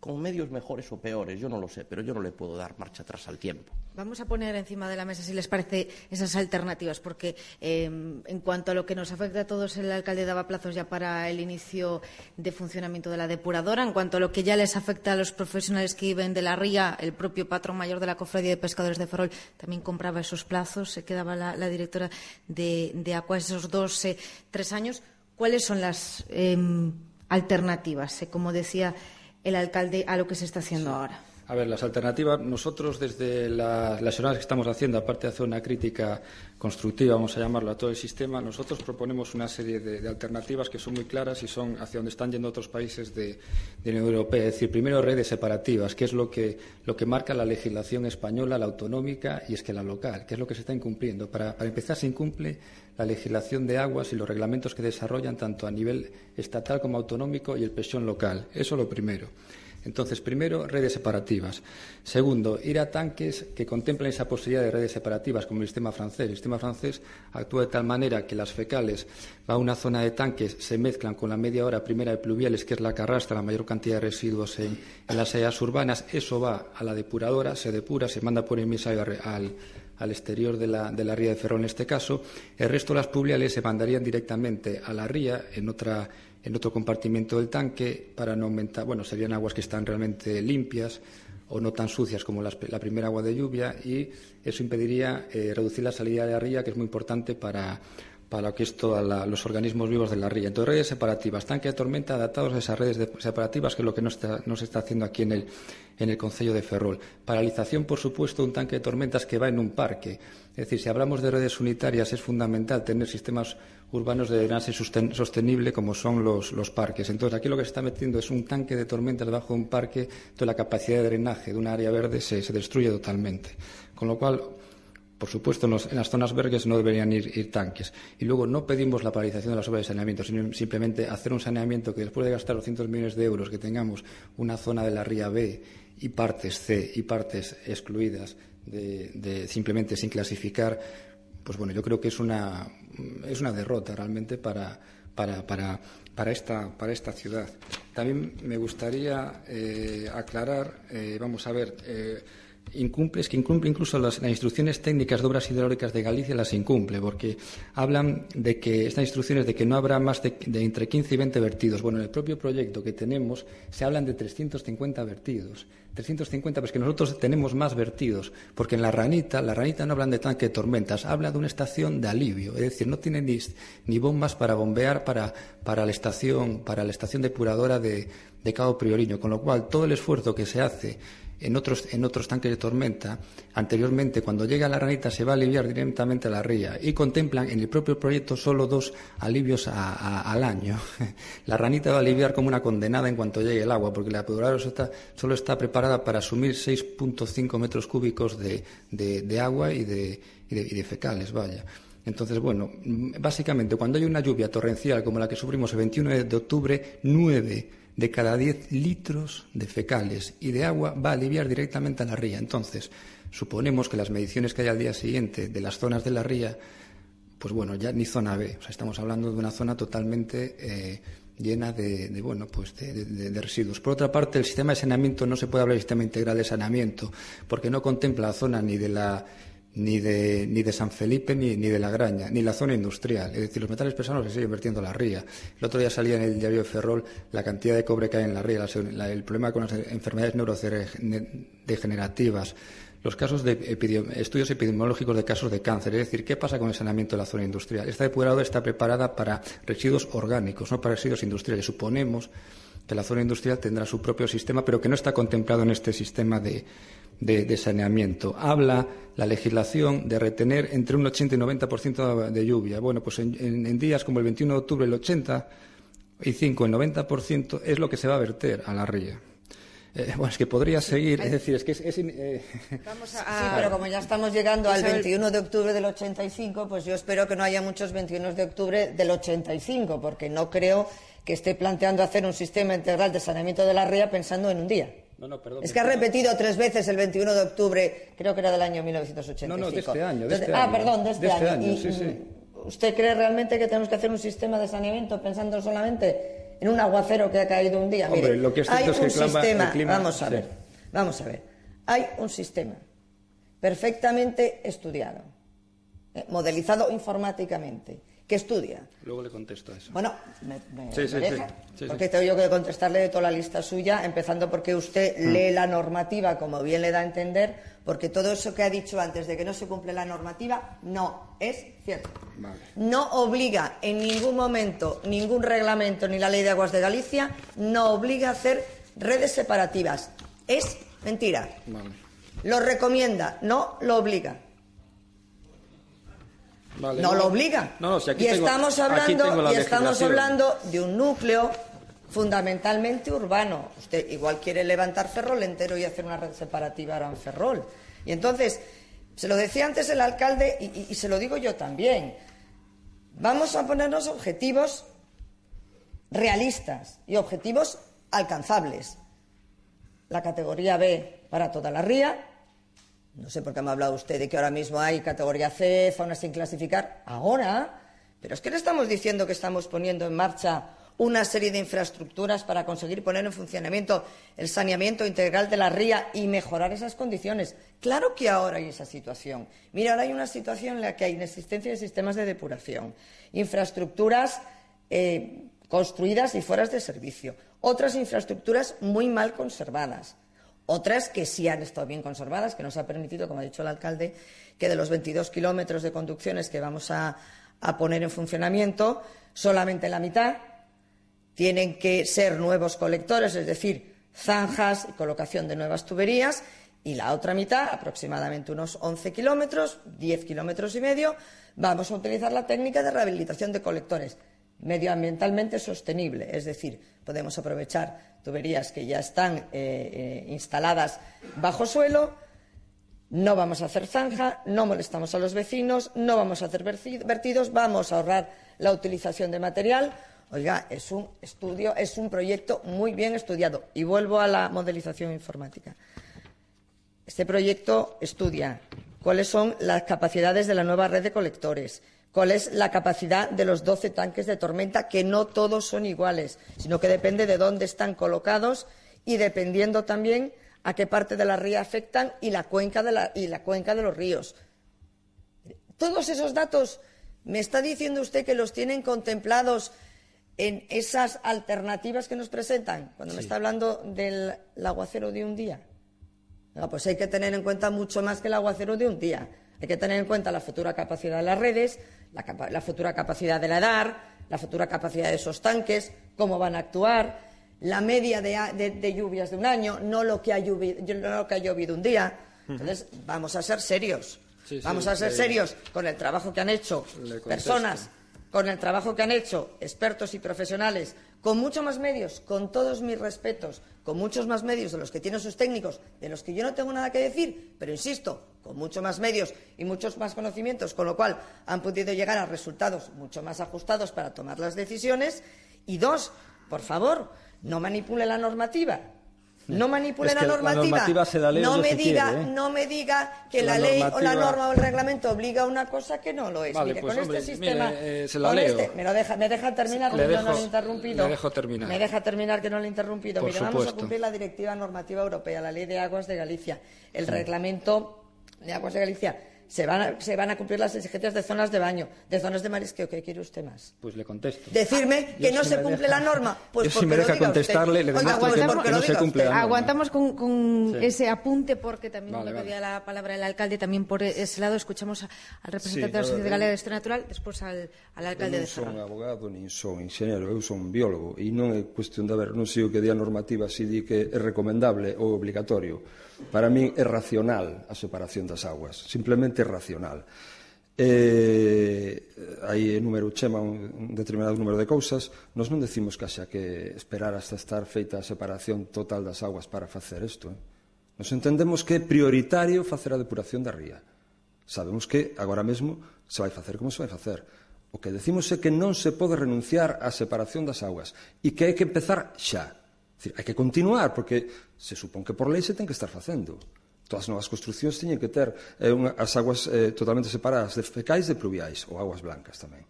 con medios mejores o peores, yo no lo sé, pero yo no le puedo dar marcha atrás al tiempo. Vamos a poner encima de la mesa, si les parece, esas alternativas, porque eh, en cuanto a lo que nos afecta a todos, el alcalde daba plazos ya para el inicio de funcionamiento de la depuradora. En cuanto a lo que ya les afecta a los profesionales que viven de la ría, el propio patrón mayor de la Cofradía de Pescadores de Ferrol también compraba esos plazos, se quedaba la, directora de, de esos dos, eh, tres años. ¿Cuáles son las em, alternativas? Eh, como decía el alcalde a lo que se está haciendo ahora? A ver, las alternativas, nosotros desde las jornadas que estamos haciendo, aparte de hacer una crítica constructiva, vamos a llamarlo, a todo el sistema, nosotros proponemos una serie de, alternativas que son muy claras y son hacia donde están yendo otros países de, la Unión Europea. Es decir, primero redes separativas, que es lo que, lo que marca la legislación española, la autonómica y es que la local, que es lo que se está incumpliendo. Para, para empezar, se incumple la legislación de aguas y los reglamentos que desarrollan tanto a nivel estatal como autonómico y el presión local. Eso lo primero. Entonces, primero, redes separativas. Segundo, ir a tanques que contemplen esa posibilidad de redes separativas, como el sistema francés. El sistema francés actúa de tal manera que las fecales va a una zona de tanques, se mezclan con la media hora primera de pluviales, que es la que arrastra la mayor cantidad de residuos en, las áreas urbanas. Eso va a la depuradora, se depura, se manda por emisario al, al exterior de la, de la ría de Ferrol en este caso. El resto de las pluviales se mandarían directamente a la ría en otra en otro compartimento del tanque para no aumentar, bueno, serían aguas que están realmente limpias o no tan sucias como la primera agua de lluvia y eso impediría eh, reducir la salida de la ría, que es muy importante para, para lo que es todos los organismos vivos de la ría. Entonces, redes separativas, tanque de tormenta adaptados a esas redes separativas, que es lo que no, se está haciendo aquí en el, en el de Ferrol. Paralización, por supuesto, un tanque de tormentas que va en un parque. Es decir, si hablamos de redes unitarias, es fundamental tener sistemas urbanos de drenaje sostenible como son los, parques. Entonces, aquí lo que se está metiendo es un tanque de tormentas debajo de un parque, toda la capacidad de drenaje de un área verde se, destruye totalmente. Con lo cual, por supuesto, en, las zonas verdes no deberían ir, tanques. Y luego no pedimos la paralización de las obras de saneamiento, sino simplemente hacer un saneamiento que después de gastar 200 millones de euros, que tengamos una zona de la ría B y partes C y partes excluidas de simplemente sin clasificar, pues bueno, yo creo que es una, es una derrota realmente para, para, para, para, esta, para esta ciudad. También me gustaría eh, aclarar, eh, vamos a ver, eh, incumple, es que incumple incluso las, instrucciones técnicas de obras hidráulicas de Galicia las incumple, porque hablan de que estas instrucciones de que no habrá más de, entre 15 y 20 vertidos. Bueno, en el propio proyecto que tenemos se hablan de 350 vertidos. 350, pues que nosotros tenemos más vertidos, porque en la ranita, la ranita no hablan de tanque de tormentas, habla de una estación de alivio, es decir, no tiene ni, ni bombas para bombear para, para, la estación, para la estación depuradora de, de Cabo Prioriño, con lo cual todo el esfuerzo que se hace en otros, en otros tanques de tormenta, anteriormente, cuando llega la ranita, se va a aliviar directamente a la ría y contemplan en el propio proyecto solo dos alivios al año. la ranita va a aliviar como una condenada en cuanto llegue el agua, porque la depuradora solo está preparada para asumir 6.5 metros cúbicos de, de, agua y de, y de, fecales, vaya. Entonces, bueno, básicamente, cuando hay una lluvia torrencial como la que sufrimos el 21 de octubre, nueve de cada 10 litros de fecales y de agua va a aliviar directamente a la ría. Entonces, suponemos que las mediciones que hay al día siguiente de las zonas de la ría, pues bueno, ya ni zona B. O sea, estamos hablando de una zona totalmente eh, llena de, bueno, pues de, residuos. Por otra parte, el sistema de saneamiento no se puede hablar de sistema integral de saneamiento, porque no contempla la zona ni de la ni de, ni de San Felipe ni, ni, de La Graña, ni la zona industrial. Es decir, los metales pesados se siguen vertiendo la ría. El otro día salía en el diario de Ferrol la cantidad de cobre que hay en la ría, el problema con las enfermedades neurodegenerativas, los casos de estudios epidemiológicos de casos de cáncer. Es decir, ¿qué pasa con el saneamiento de la zona industrial? Esta depuradora está preparada para residuos orgánicos, no para residuos industriales. Suponemos que la zona industrial tendrá su propio sistema, pero que no está contemplado en este sistema de, de, saneamiento. Habla la legislación de retener entre un 80 y 90% de lluvia. Bueno, pues en, días como el 21 de octubre el 80 y 5, el 90% es lo que se va a verter a la ría. Eh, bueno, es que podría seguir, es decir, es que es... Eh, sí, pero como ya estamos llegando al 21 de octubre del 85, pues yo espero que no haya muchos 21 de octubre del 85, porque no creo que esté planteando hacer un sistema integral de saneamiento de la ría pensando en un día. No, no, perdón. Es que ha repetido tres veces el 21 de octubre, creo que era del año 1985. No, no, de este año. De este ah, perdón, de este, este año. sí, sí. ¿Usted cree realmente que tenemos que hacer un sistema de saneamiento pensando solamente en un aguacero que ha caído un día. Hombre, Mire, lo que es hay un que sistema, clima- vamos a sí. ver, vamos a ver, hay un sistema perfectamente estudiado, eh, modelizado informáticamente, que estudia Luego le contesto a eso. bueno, me, me- Sí, me sí, deja, sí. Porque tengo yo que contestarle de toda la lista suya, empezando porque usted Mm. lee la normativa como bien le da a entender, porque todo eso que ha dicho antes de que no se cumple la normativa no es cierto. Vale. No obliga en ningún momento ningún reglamento ni la ley de aguas de Galicia no obliga a hacer redes separativas. Es mentira. Vale. Lo recomienda, no lo obliga. Vale, no lo obliga. No, no, si aquí y tengo- estamos hablando, la y estamos hablando de un núcleo fundamentalmente urbano. Usted igual quiere levantar Ferrol entero y hacer una red separativa ahora en Ferrol. Y entonces, se lo decía antes el alcalde y, y- y se lo digo yo también. Vamos a ponernos objetivos realistas y objetivos alcanzables. La categoría B para toda la ría, no sé por qué me ha hablado usted de que ahora mismo hay categoría C, fauna sin clasificar. Ahora, pero es que le estamos diciendo que estamos poniendo en marcha una serie de infraestructuras para conseguir poner en funcionamiento el saneamiento integral de la ría y mejorar esas condiciones. Claro que ahora hay esa situación. Mira, ahora hay una situación en la que hay inexistencia de sistemas de depuración, infraestructuras eh, construidas y fueras de servicio, otras infraestructuras muy mal conservadas. Otras que sí han estado bien conservadas, que nos ha permitido, como ha dicho el alcalde, que de los 22 kilómetros de conducciones que vamos a, a poner en funcionamiento, solamente la mitad tienen que ser nuevos colectores, es decir, zanjas y colocación de nuevas tuberías, y la otra mitad, aproximadamente unos 11 kilómetros, 10 kilómetros y medio, vamos a utilizar la técnica de rehabilitación de colectores medioambientalmente sostenible, es decir, podemos aprovechar tuberías que ya están eh, eh, instaladas bajo suelo, no vamos a hacer zanja, no molestamos a los vecinos, no vamos a hacer vertidos, vamos a ahorrar la utilización de material. Oiga, es un estudio, es un proyecto muy bien estudiado. Y vuelvo a la modelización informática. Este proyecto estudia cuáles son las capacidades de la nueva red de colectores, cuál es la capacidad de los 12 tanques de tormenta, que no todos son iguales, sino que depende de dónde están colocados y dependiendo también a qué parte de la ría afectan y la cuenca de, la- y la cuenca de los ríos. Todos esos datos, ¿me está diciendo usted que los tienen contemplados en esas alternativas que nos presentan? Cuando me está hablando del aguacero de un día. No, pues hay que tener en cuenta mucho más que el aguacero de un día. Hay que tener en cuenta la futura capacidad de las redes, la, capa- la futura capacidad de la EDAR, la futura capacidad de esos tanques, cómo van a actuar, la media de, a- de- de lluvias de un año, no lo, que ha llovido, no lo que ha llovido un día. Entonces, vamos a ser serios. Sí, sí, vamos a ser serios con el trabajo que han hecho personas con el trabajo que han hecho expertos y profesionales, con mucho más medios, con todos mis respetos, con muchos más medios de los que tienen sus técnicos, de los que yo no tengo nada que decir, pero insisto, con mucho más medios y muchos más conocimientos, con lo cual han podido llegar a resultados mucho más ajustados para tomar las decisiones. Y dos, por favor, no manipule la normativa. No manipule Es la que la normativa. la no me diga, quiere, ¿eh? no me diga que La la, ley o la norma o el reglamento obliga a una cosa que no lo es. Vale, Mire, pues, con hombre, este sistema, mire, eh, se la con leo. este- me lo deja, me deja terminar, Le que no he interrumpido. le dejo terminar. Me deja terminar que no le he interrumpido. Por Mire, vamos a supuesto. cumplir la directiva normativa europea, la ley de aguas de Galicia, el reglamento de aguas de Galicia. se van, a, se van a cumplir las exigencias de zonas de baño, de zonas de marisqueo. ¿Qué quiere usted más? Pues le contesto. Decirme que yo no si se cumple deja, la norma. Pues yo porque si me deja contestarle, usted. le demuestro Oiga, que, que no se cumple la norma. Aguantamos con, con sí. ese apunte porque también vale, me pedía vale. la palabra el alcalde. También por ese lado escuchamos a, al representante sí, de la Sociedad Galega de eh, Historia Natural, despois al, al alcalde de Ferrol. Eu non son abogado, nin son ingeniero, eu son biólogo. E non é cuestión de haber, non sei o que di a normativa, si di que é recomendable ou obligatorio Para min é racional a separación das aguas, simplemente é racional. Eh, hai número chema un determinado número de cousas nos non decimos que haxa que esperar hasta estar feita a separación total das aguas para facer isto eh? nos entendemos que é prioritario facer a depuración da ría sabemos que agora mesmo se vai facer como se vai facer o que decimos é que non se pode renunciar á separación das aguas e que hai que empezar xa Decir, hai que continuar, porque se supón que por lei se ten que estar facendo. Todas as novas construccións teñen que ter eh, unha, as aguas eh, totalmente separadas de fecais de pluviais, ou aguas blancas tamén.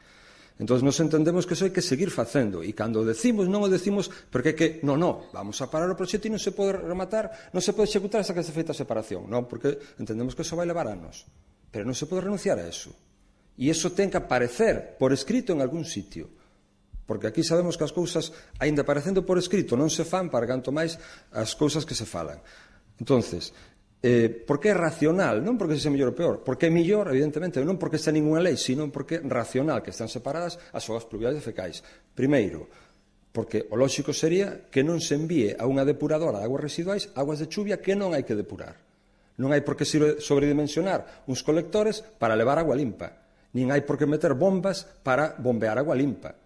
Entón, nos entendemos que eso hai que seguir facendo e cando decimos, non o decimos porque é que, non, non, vamos a parar o proxecto e non se pode rematar, non se pode executar hasta que se feita a separación, non, porque entendemos que eso vai levar anos, pero non se pode renunciar a eso. E eso ten que aparecer por escrito en algún sitio. Porque aquí sabemos que as cousas, aínda parecendo por escrito, non se fan para canto máis as cousas que se falan. Entonces, eh, porque é racional, non porque se mellor ou peor, porque é mellor, evidentemente, non porque está ninguna lei, sino porque é racional, que están separadas as obras pluviais e fecais. Primeiro, porque o lóxico sería que non se envíe a unha depuradora de aguas residuais aguas de chuvia que non hai que depurar. Non hai por que sobredimensionar uns colectores para levar agua limpa. Nin hai por que meter bombas para bombear agua limpa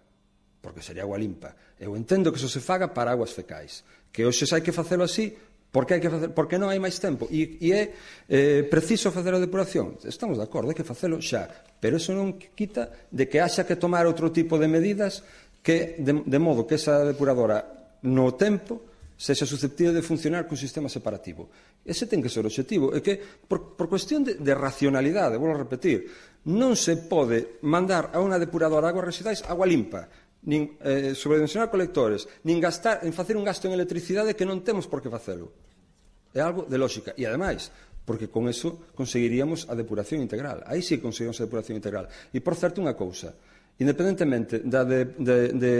porque sería agua limpa. Eu entendo que eso se faga para aguas fecais, que hoxe hai que facelo así, porque hai que facer, porque non hai máis tempo e, e é eh, preciso facer a depuración. Estamos de acordo, hai que facelo xa, pero eso non quita de que haxa que tomar outro tipo de medidas que de, de modo que esa depuradora no tempo sexa susceptible de funcionar cun sistema separativo. Ese ten que ser o objetivo. É que, por, por cuestión de, de racionalidade, vou repetir, non se pode mandar a unha depuradora de aguas residuais agua limpa nin eh, sobredimensionar colectores, nin gastar en facer un gasto en electricidade que non temos por que facelo. É algo de lógica. E, ademais, porque con eso conseguiríamos a depuración integral. Aí sí conseguimos a depuración integral. E, por certo, unha cousa. Independentemente da de, de, de,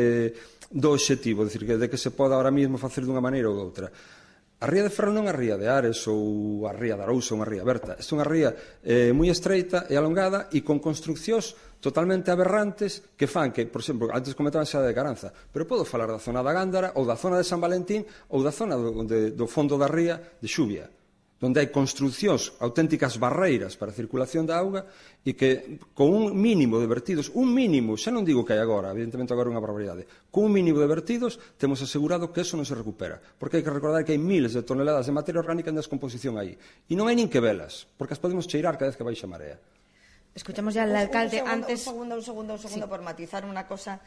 do objetivo, decir, que de que se poda ahora mesmo facer dunha maneira ou doutra, outra, A ría de Ferrol non é a ría de Ares ou a ría de Arousa, unha ría aberta. É unha ría eh, moi estreita e alongada e con construccións totalmente aberrantes que fan que, por exemplo, antes comentaban xa de Caranza, pero podo falar da zona da Gándara ou da zona de San Valentín ou da zona do, de, do fondo da ría de Xubia donde hai construccións, auténticas barreiras para a circulación da auga e que con un mínimo de vertidos, un mínimo, xa non digo que hai agora, evidentemente agora é unha barbaridade, con un mínimo de vertidos temos asegurado que eso non se recupera, porque hai que recordar que hai miles de toneladas de materia orgánica en descomposición aí, e non hai nin que velas, porque as podemos cheirar cada vez que baixa marea. Escuchamos ya al alcalde un segundo, antes... Un segundo, un segundo, un segundo, sí. por matizar una cosa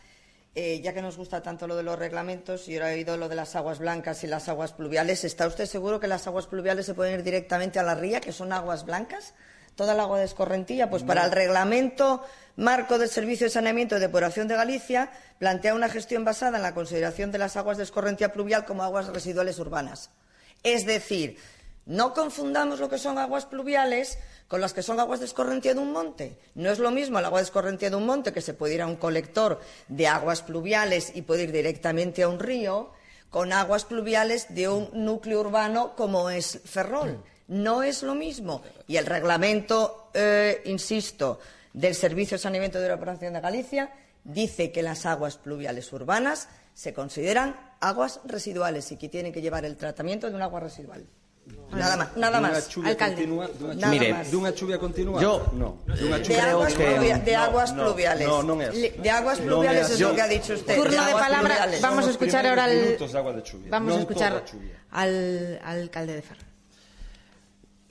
eh, ya que nos gusta tanto lo de los reglamentos y ahora he oído lo de las aguas blancas y las aguas pluviales, ¿está usted seguro que las aguas pluviales se pueden ir directamente a la ría, que son aguas blancas? Toda el agua de escorrentía, pues no. para el reglamento marco del Servicio de Saneamiento y Depuración de Galicia plantea una gestión basada en la consideración de las aguas de escorrentía pluvial como aguas residuales urbanas. Es decir, no confundamos lo que son aguas pluviales con las que son aguas de escorrentía de un monte. No es lo mismo el agua de escorrentía de un monte que se puede ir a un colector de aguas pluviales y puede ir directamente a un río con aguas pluviales de un núcleo urbano como es Ferrol. No es lo mismo. Y el reglamento, eh, insisto, del Servicio de Saneamiento de la Operación de Galicia dice que las aguas pluviales urbanas se consideran aguas residuales y que tienen que llevar el tratamiento de un agua residual. Nada más, nada más. Alcalde. Mire, más. dunha chuvia continua? Yo- no. De aguas, pluvia- de aguas no, pluviales. no, non é así. De aguas pluviales es lo que ha dicho usted. Turno de palabra. pluviales. Vamos a escuchar ahora al, de de vamos a escuchar al, al alcalde de Ferro.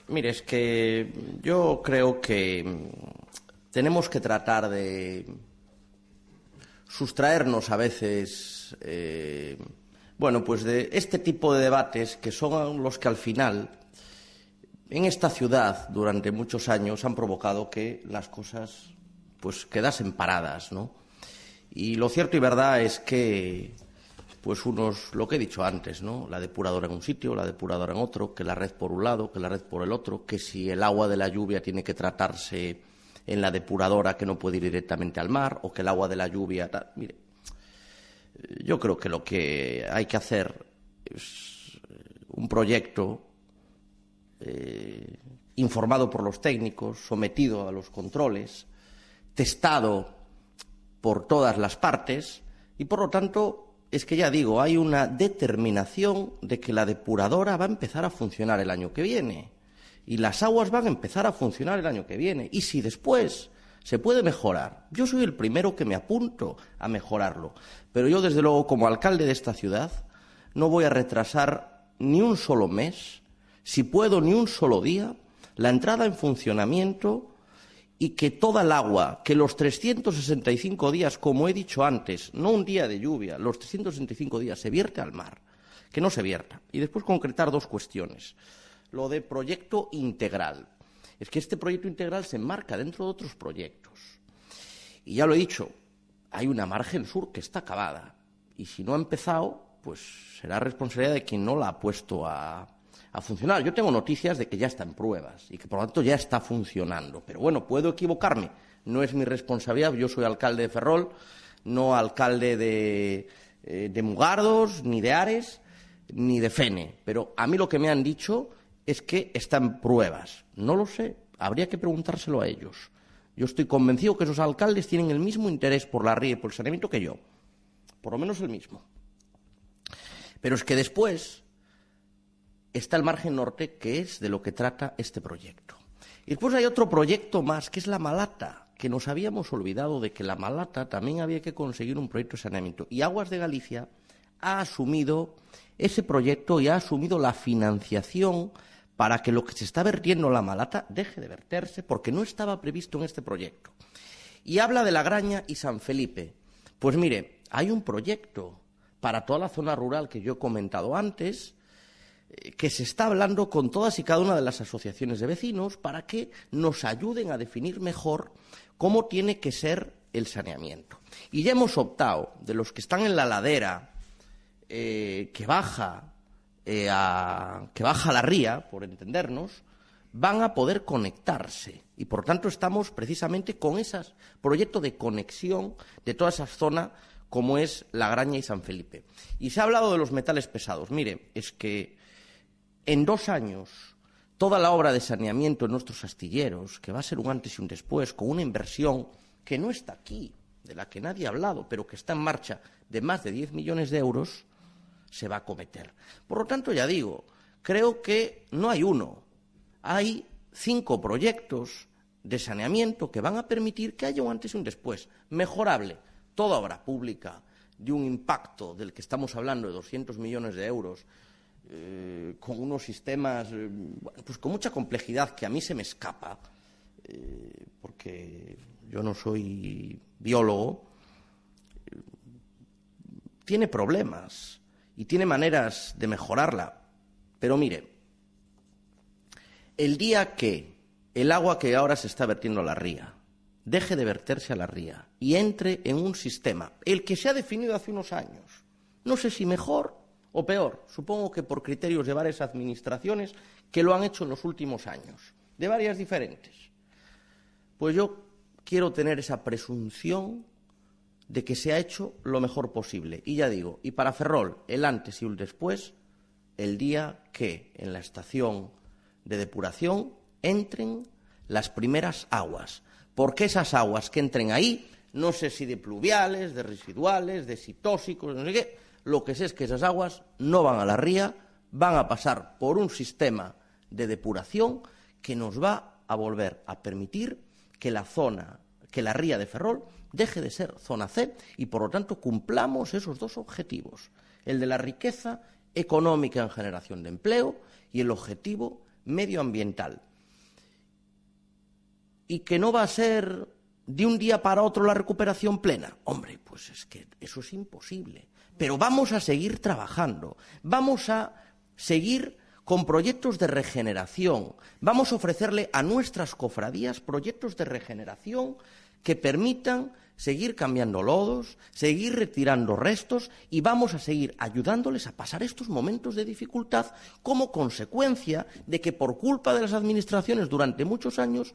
Mire, es que yo creo que mm, tenemos que tratar de sustraernos a veces, eh, bueno, pues de este tipo de debates que son los que al final, en esta ciudad, durante muchos años, han provocado que las cosas, pues, quedasen paradas, ¿no? Y lo cierto y verdad es que, pues, unos, lo que he dicho antes, ¿no? La depuradora en un sitio, la depuradora en otro, que la red por un lado, que la red por el otro, que si el agua de la lluvia tiene que tratarse en la depuradora que no puede ir directamente al mar, o que el agua de la lluvia. Mire, yo creo que lo que hay que hacer es un proyecto eh, informado por los técnicos, sometido a los controles, testado por todas las partes y, por lo tanto, es que ya digo, hay una determinación de que la depuradora va a empezar a funcionar el año que viene y las aguas van a empezar a funcionar el año que viene. Y si después se puede mejorar, yo soy el primero que me apunto a mejorarlo, pero yo, desde luego, como alcalde de esta ciudad, no voy a retrasar ni un solo mes, si puedo ni un solo día, la entrada en funcionamiento y que toda el agua, que los 365 días, como he dicho antes, no un día de lluvia, los 365 días se vierte al mar, que no se vierta. Y después concretar dos cuestiones. Lo de proyecto integral. Es que este proyecto integral se enmarca dentro de otros proyectos. Y ya lo he dicho, hay una margen sur que está acabada. Y si no ha empezado, pues será responsabilidad de quien no la ha puesto a, a funcionar. Yo tengo noticias de que ya está en pruebas y que por lo tanto ya está funcionando. Pero bueno, puedo equivocarme. No es mi responsabilidad. Yo soy alcalde de Ferrol, no alcalde de, eh, de Mugardos, ni de Ares, ni de Fene. Pero a mí lo que me han dicho es que está en pruebas. No lo sé. Habría que preguntárselo a ellos. Yo estoy convencido que esos alcaldes tienen el mismo interés por la ría y por el saneamiento que yo. Por lo menos el mismo. Pero es que después está el margen norte, que es de lo que trata este proyecto. Y después hay otro proyecto más, que es la Malata, que nos habíamos olvidado de que la Malata también había que conseguir un proyecto de saneamiento. Y Aguas de Galicia ha asumido ese proyecto y ha asumido la financiación para que lo que se está vertiendo en la Malata deje de verterse, porque no estaba previsto en este proyecto. Y habla de La Graña y San Felipe. Pues mire, hay un proyecto para toda la zona rural que yo he comentado antes, eh, que se está hablando con todas y cada una de las asociaciones de vecinos para que nos ayuden a definir mejor cómo tiene que ser el saneamiento. Y ya hemos optado, de los que están en la ladera, eh, que baja eh, a, que baja la ría, por entendernos, van a poder conectarse. Y por tanto estamos precisamente con ese proyecto de conexión de toda esa zona como es La Graña y San Felipe. Y se ha hablado de los metales pesados. Mire, es que en dos años toda la obra de saneamiento en nuestros astilleros, que va a ser un antes y un después, con una inversión que no está aquí, de la que nadie ha hablado, pero que está en marcha, de más de 10 millones de euros, se va a cometer. Por lo tanto, ya digo, creo que no hay uno, hay cinco proyectos de saneamiento que van a permitir que haya un antes y un después, mejorable. Toda obra pública de un impacto del que estamos hablando de 200 millones de euros, eh, con unos sistemas, eh, pues con mucha complejidad que a mí se me escapa, eh, porque yo no soy biólogo, tiene problemas y tiene maneras de mejorarla. Pero mire, el día que el agua que ahora se está vertiendo a la ría deje de verterse a la ría y entre en un sistema, el que se ha definido hace unos años, no sé si mejor o peor, supongo que por criterios de varias administraciones que lo han hecho en los últimos años, de varias diferentes. Pues yo quiero tener esa presunción de que se ha hecho lo mejor posible. Y ya digo, y para Ferrol, el antes y el después, el día que en la estación de depuración entren las primeras aguas. Porque esas aguas que entren ahí, no sé si de pluviales, de residuales, de citóxicos, no sé qué, lo que sé es que esas aguas no van a la ría, van a pasar por un sistema de depuración que nos va a volver a permitir que la zona, que la ría de Ferrol deje de ser zona C y, por lo tanto, cumplamos esos dos objetivos, el de la riqueza económica en generación de empleo y el objetivo medioambiental. Y que no va a ser de un día para otro la recuperación plena. Hombre, pues es que eso es imposible. Pero vamos a seguir trabajando, vamos a seguir con proyectos de regeneración, vamos a ofrecerle a nuestras cofradías proyectos de regeneración que permitan seguir cambiando lodos, seguir retirando restos y vamos a seguir ayudándoles a pasar estos momentos de dificultad como consecuencia de que por culpa de las administraciones durante muchos años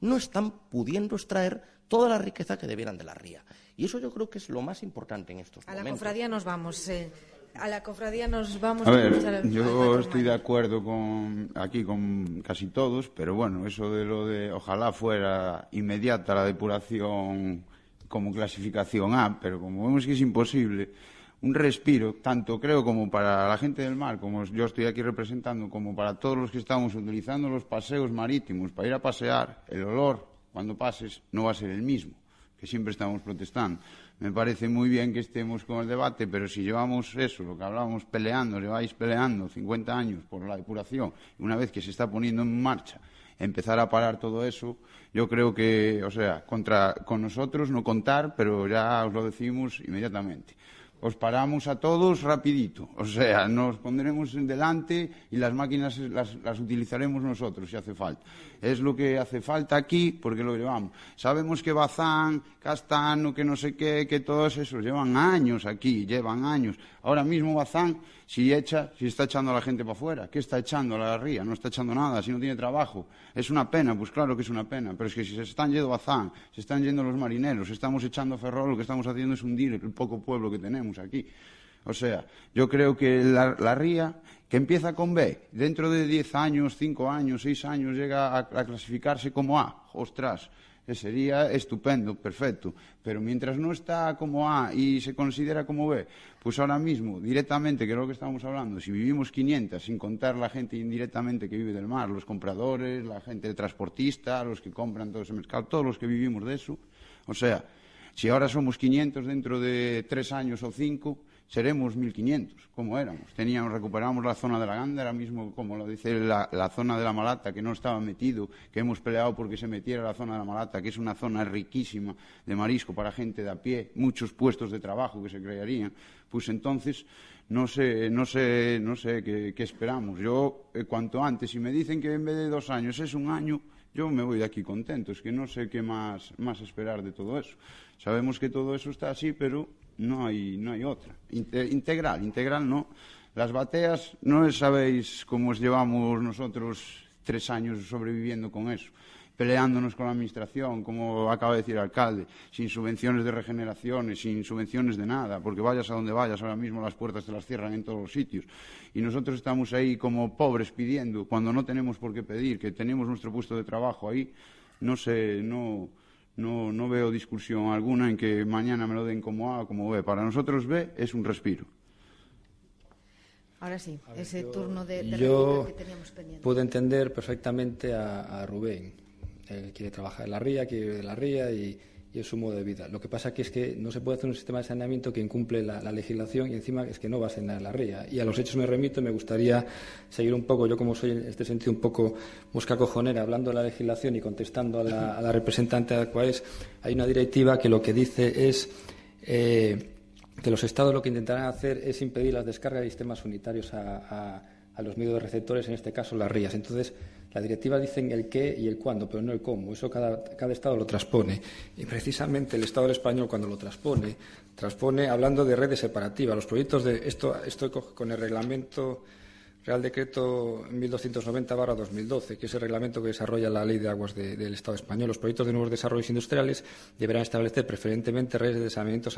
no están pudiendo extraer toda la riqueza que debieran de la ría. Y eso yo creo que es lo más importante en estos momentos. A la cofradía nos vamos. Eh. A la cofradía nos vamos. A ver, yo estoy de acuerdo con aquí con casi todos, pero bueno, eso de lo de ojalá fuera inmediata la depuración como clasificación A, pero como vemos que es imposible, un respiro, tanto creo como para la gente del mar, como yo estoy aquí representando, como para todos los que estamos utilizando los paseos marítimos para ir a pasear, el olor cuando pases no va a ser el mismo, que siempre estamos protestando. Me parece muy bien que estemos con el debate, pero si llevamos eso, lo que hablábamos peleando, lleváis peleando 50 años por la depuración, una vez que se está poniendo en marcha empezar a parar todo eso, yo creo que, o sea, contra, con nosotros no contar, pero ya os lo decimos inmediatamente. os paramos a todos rapidito. O sea, nos pondremos en delante y las máquinas las, las, utilizaremos nosotros si hace falta. Es lo que hace falta aquí porque lo llevamos. Sabemos que Bazán, Castano, que no sé qué, que todos esos llevan años aquí, llevan años. Ahora mismo Bazán, si echa, si está echando a la gente para afuera, ¿qué está echando a la ría? No está echando nada, si no tiene trabajo. Es una pena, pues claro que es una pena, pero es que si se están yendo Bazán, se están yendo los marineros, estamos echando Ferrol, lo que estamos haciendo es hundir el poco pueblo que tenemos aquí. O sea, yo creo que la, la ría, que empieza con B, dentro de 10 años, 5 años, 6 años, llega a, a clasificarse como A. Ostras, sería estupendo, perfecto. Pero mientras no está como A y se considera como B, pues ahora mismo, directamente, que es lo que estamos hablando, si vivimos 500, sin contar la gente indirectamente que vive del mar, los compradores, la gente transportista, los que compran todo ese mercado, todos los que vivimos de eso, o sea, si ahora somos 500 dentro de tres años o cinco, seremos 1.500, como éramos. Teníamos, recuperamos la zona de la Ganda, ahora mismo, como lo dice la, la, zona de la Malata, que no estaba metido, que hemos peleado porque se metiera la zona de la Malata, que es una zona riquísima de marisco para gente de a pie, muchos puestos de trabajo que se crearían, pues entonces no sé, no sé, no sé qué, esperamos. Yo, eh, cuanto antes, si me dicen que en vez de dos años es un año, yo me voy de aquí contento. Es que no sé qué más, más esperar de todo eso. Sabemos que todo eso está así, pero no hay, no hay otra. Integral, integral no. Las bateas, no sabéis cómo os llevamos nosotros tres años sobreviviendo con eso peleándonos con la Administración, como acaba de decir el alcalde, sin subvenciones de regeneraciones, sin subvenciones de nada, porque vayas a donde vayas, ahora mismo las puertas te las cierran en todos los sitios. Y nosotros estamos ahí como pobres pidiendo, cuando no tenemos por qué pedir, que tenemos nuestro puesto de trabajo ahí, no sé, no, no, no veo discusión alguna en que mañana me lo den como A o como B. Para nosotros B es un respiro. Ahora sí, ver, ese yo, turno de, de yo que teníamos pendiente. Puedo entender perfectamente a, a Rubén él quiere trabajar en la ría, quiere vivir de la ría y, y, es su modo de vida. Lo que pasa aquí es que no se puede hacer un sistema de saneamiento que incumple la, la, legislación y encima es que no va a sanear la ría. Y a los hechos me remito, me gustaría seguir un poco, yo como soy en este sentido un poco mosca cojonera, hablando de la legislación y contestando a la, a la representante de Aquaes, hay una directiva que lo que dice es... Eh, que los Estados lo que intentarán hacer es impedir las descargas de sistemas unitarios a, los medios receptores, en este caso las rías. Entonces, la directiva dice el qué y el cuándo, pero no el cómo. Eso cada, cada Estado lo transpone. Y precisamente el Estado español, cuando lo transpone, transpone hablando de redes separativas. Los proyectos de. Esto, esto con el reglamento Real Decreto 1290-2012, que es el reglamento que desarrolla la Ley de Aguas de, del Estado español. Los proyectos de nuevos desarrollos industriales deberán establecer preferentemente redes de saneamiento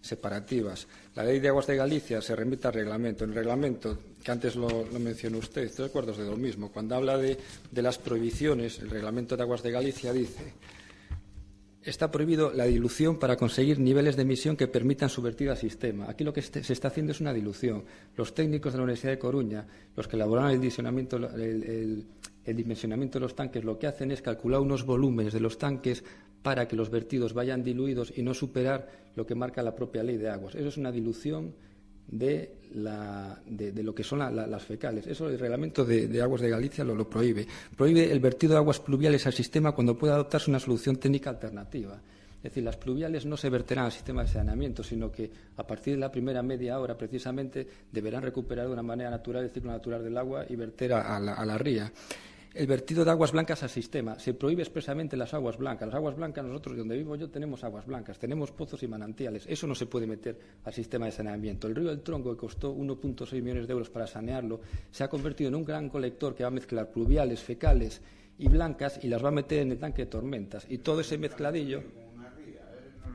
separativas. La Ley de Aguas de Galicia se remite al reglamento. En el reglamento, que antes lo, mencionó usted, de acuerdo de lo mismo. Cuando habla de las prohibiciones, el reglamento de Aguas de Galicia dice está prohibido la dilución para conseguir niveles de emisión que permitan su vertido al sistema. Aquí lo que se está haciendo es una dilución. Los técnicos de la Universidad de Coruña, los que elaboran el dimensionamiento, el dimensionamiento de los tanques, lo que hacen es calcular unos volúmenes de los tanques para que los vertidos vayan diluidos y no superar lo que marca la propia ley de aguas. Eso es una dilución de, la, de, lo que son la, la, las fecales. Eso el reglamento de, aguas de Galicia lo, lo, prohíbe. Prohíbe el vertido de aguas pluviales al sistema cuando pueda adoptarse una solución técnica alternativa. Es decir, las pluviales no se verterán al sistema de saneamiento, sino que a partir de la primera media hora, precisamente, deberán recuperar de una manera natural el ciclo natural del agua y verter a, la, a la ría el vertido de aguas blancas al sistema. Se prohíbe expresamente las aguas blancas. Las aguas blancas, nosotros donde vivo yo tenemos aguas blancas, tenemos pozos y manantiales. Eso no se puede meter al sistema de saneamiento. El río del Tronco, que costó 1.6 millones de euros para sanearlo, se ha convertido en un gran colector que va a mezclar pluviales, fecales y blancas y las va a meter en el tanque de tormentas. Y todo ese mezcladillo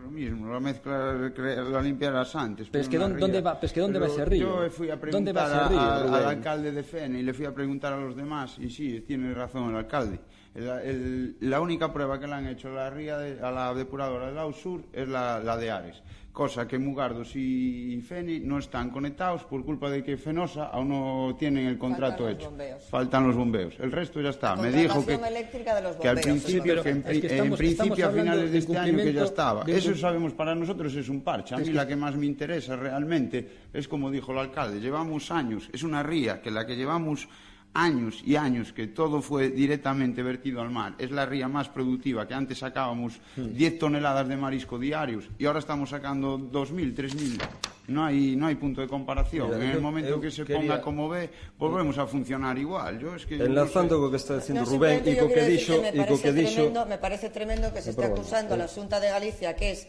lo mismo, la mezcla la limpiarás antes. Pero es que don, ¿dónde va, pues que dónde pero va ese río? Yo fui a preguntar a, río, a, al alcalde de Fene y le fui a preguntar a los demás y sí, tiene razón el alcalde. El, el, la única prueba que le han hecho la ría de, a la depuradora del Ausur es la, la de Ares. Cosa que Mugardos y Feni no están conectados por culpa de que Fenosa aún no tienen el contrato Faltan hecho. Bombeos. Faltan los bombeos. El resto ya está. La Me dijo que, eléctrica de los que al principio, que en, es que estamos, en principio a finales de este año que ya estaba. de Eso sabemos para nosotros es un parche. A mí Es que- la que más me interesa realmente es como dijo el alcalde. Llevamos años, es una ría que la que llevamos años y años que todo fue directamente vertido al mar, es la ría más productiva, que antes sacábamos hmm. 10 toneladas de marisco diarios y ahora estamos sacando 2.000, 3.000. No hay, no hay punto de comparación. Mira, en el momento eh, que se quería... ponga como ve, volvemos a funcionar igual. Yo es que Enlazando no sé. co que está dicindo no, Rubén e co que dixo... Me, co que dixo... me parece tremendo que se está acusando a la Xunta de Galicia, que es...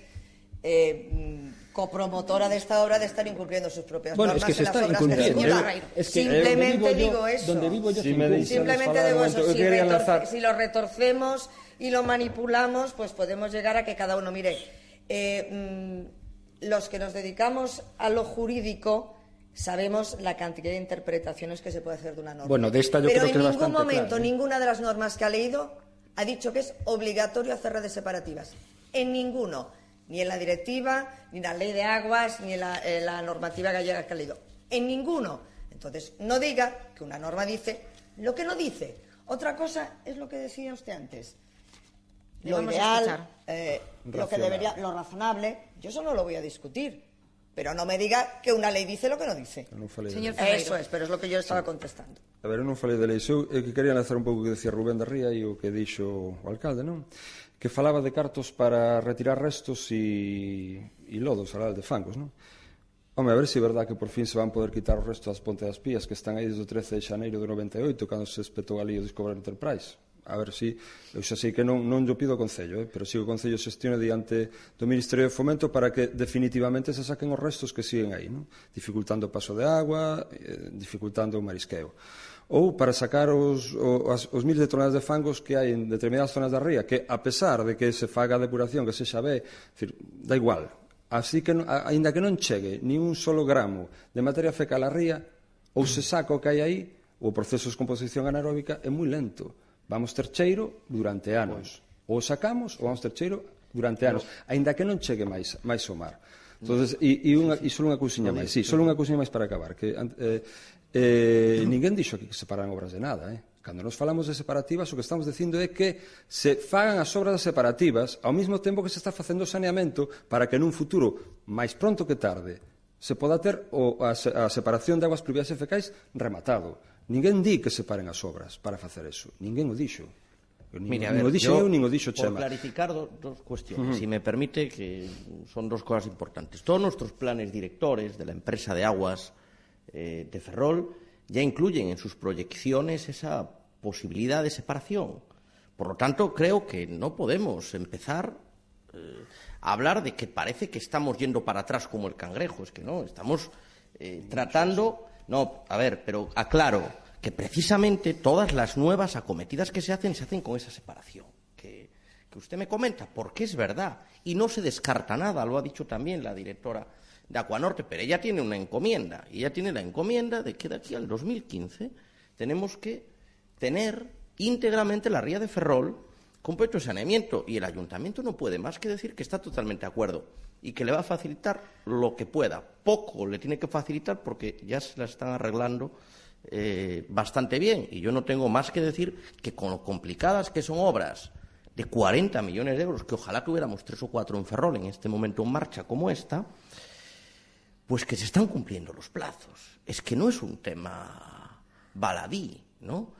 Eh, copromotora de esta obra de estar incumpliendo sus propias bueno, normas es que se está incumpliendo. Es que simplemente yo, digo eso. Donde vivo yo si simplemente digo eso. Si, retorce, si, lo retorcemos y lo manipulamos, pues podemos llegar a que cada uno mire. Eh, mmm, los que nos dedicamos a lo jurídico sabemos la cantidad de interpretaciones que se puede hacer de una norma. Bueno, de esta yo Pero creo en que ningún momento, claro, ¿eh? ninguna de las normas que ha leído ha dicho que es obligatorio hacer redes separativas. En ninguno ni en la directiva, ni en la ley de aguas, ni en la, en la normativa gallega que ha leído. En ninguno. Entonces, no diga que una norma dice lo que no dice. Otra cosa es lo que decía usted antes. Lo ideal, eh, lo que debería, lo razonable, yo eso no lo voy a discutir. Pero no me diga que una ley dice lo que no dice. Señor Eso es, pero es lo que yo estaba contestando. A ver, non falei de lei. Eu eh, que quería lanzar un pouco o que decía Rubén da Ría e o que dixo o alcalde, non? que falaba de cartos para retirar restos e, e lodos, alá de fangos, non? Home, a ver se é verdad que por fin se van poder quitar os restos das Ponte das Pías que están aí desde o 13 de xaneiro de 98 cando se espetou ali o Discover Enterprise. A ver se, eu xa sei que non, non yo pido o Concello, eh? pero si o Concello xestione diante do Ministerio de Fomento para que definitivamente se saquen os restos que siguen aí, non? dificultando o paso de agua, eh, dificultando o marisqueo ou para sacar os, os, os miles de toneladas de fangos que hai en determinadas zonas da ría, que a pesar de que se faga a depuración, que se xa ve, decir, da igual. Así que, aínda que non chegue ni un solo gramo de materia fecal á ría, ou se saca o que hai aí, o proceso de descomposición anaeróbica é moi lento. Vamos ter cheiro durante anos. Pois. Ou sacamos ou vamos ter cheiro durante pois. anos, aínda que non chegue máis, máis o mar. Entonces, e, e, unha, e só unha cousiña pois. máis, sí, só unha cousiña máis para acabar, que eh, Eh, ninguén dixo que separan obras de nada, eh? Cando nos falamos de separativas, o que estamos dicindo é que se fagan as obras separativas ao mesmo tempo que se está facendo o saneamento para que nun futuro, máis pronto que tarde, se poda ter o, a, a separación de aguas pluviais e fecais rematado. Ninguén di que separen as obras para facer eso. Ninguén o dixo. Nin, Mire, nin ver, o dixo eu, nin o dixo Chema. Por clarificar do, dos cuestiones, uh -huh. si me permite, que son dos cosas importantes. Todos nuestros planes directores de la empresa de aguas eh, de Ferrol ya incluyen en sus proyecciones esa posibilidad de separación. Por lo tanto, creo que no podemos empezar eh, a hablar de que parece que estamos yendo para atrás como el cangrejo. Es que no, estamos eh, tratando. No, a ver, pero aclaro que precisamente todas las nuevas acometidas que se hacen se hacen con esa separación que, que usted me comenta, porque es verdad y no se descarta nada, lo ha dicho también la directora de Acuanorte, pero ella tiene una encomienda y ella tiene la encomienda de que de aquí al 2015 tenemos que tener íntegramente la ría de Ferrol de saneamiento y el ayuntamiento no puede más que decir que está totalmente de acuerdo y que le va a facilitar lo que pueda. Poco le tiene que facilitar porque ya se la están arreglando eh, bastante bien y yo no tengo más que decir que con lo complicadas que son obras de 40 millones de euros, que ojalá tuviéramos tres o cuatro en Ferrol en este momento en marcha como esta, pues que se están cumpliendo los plazos. Es que no es un tema baladí, ¿no?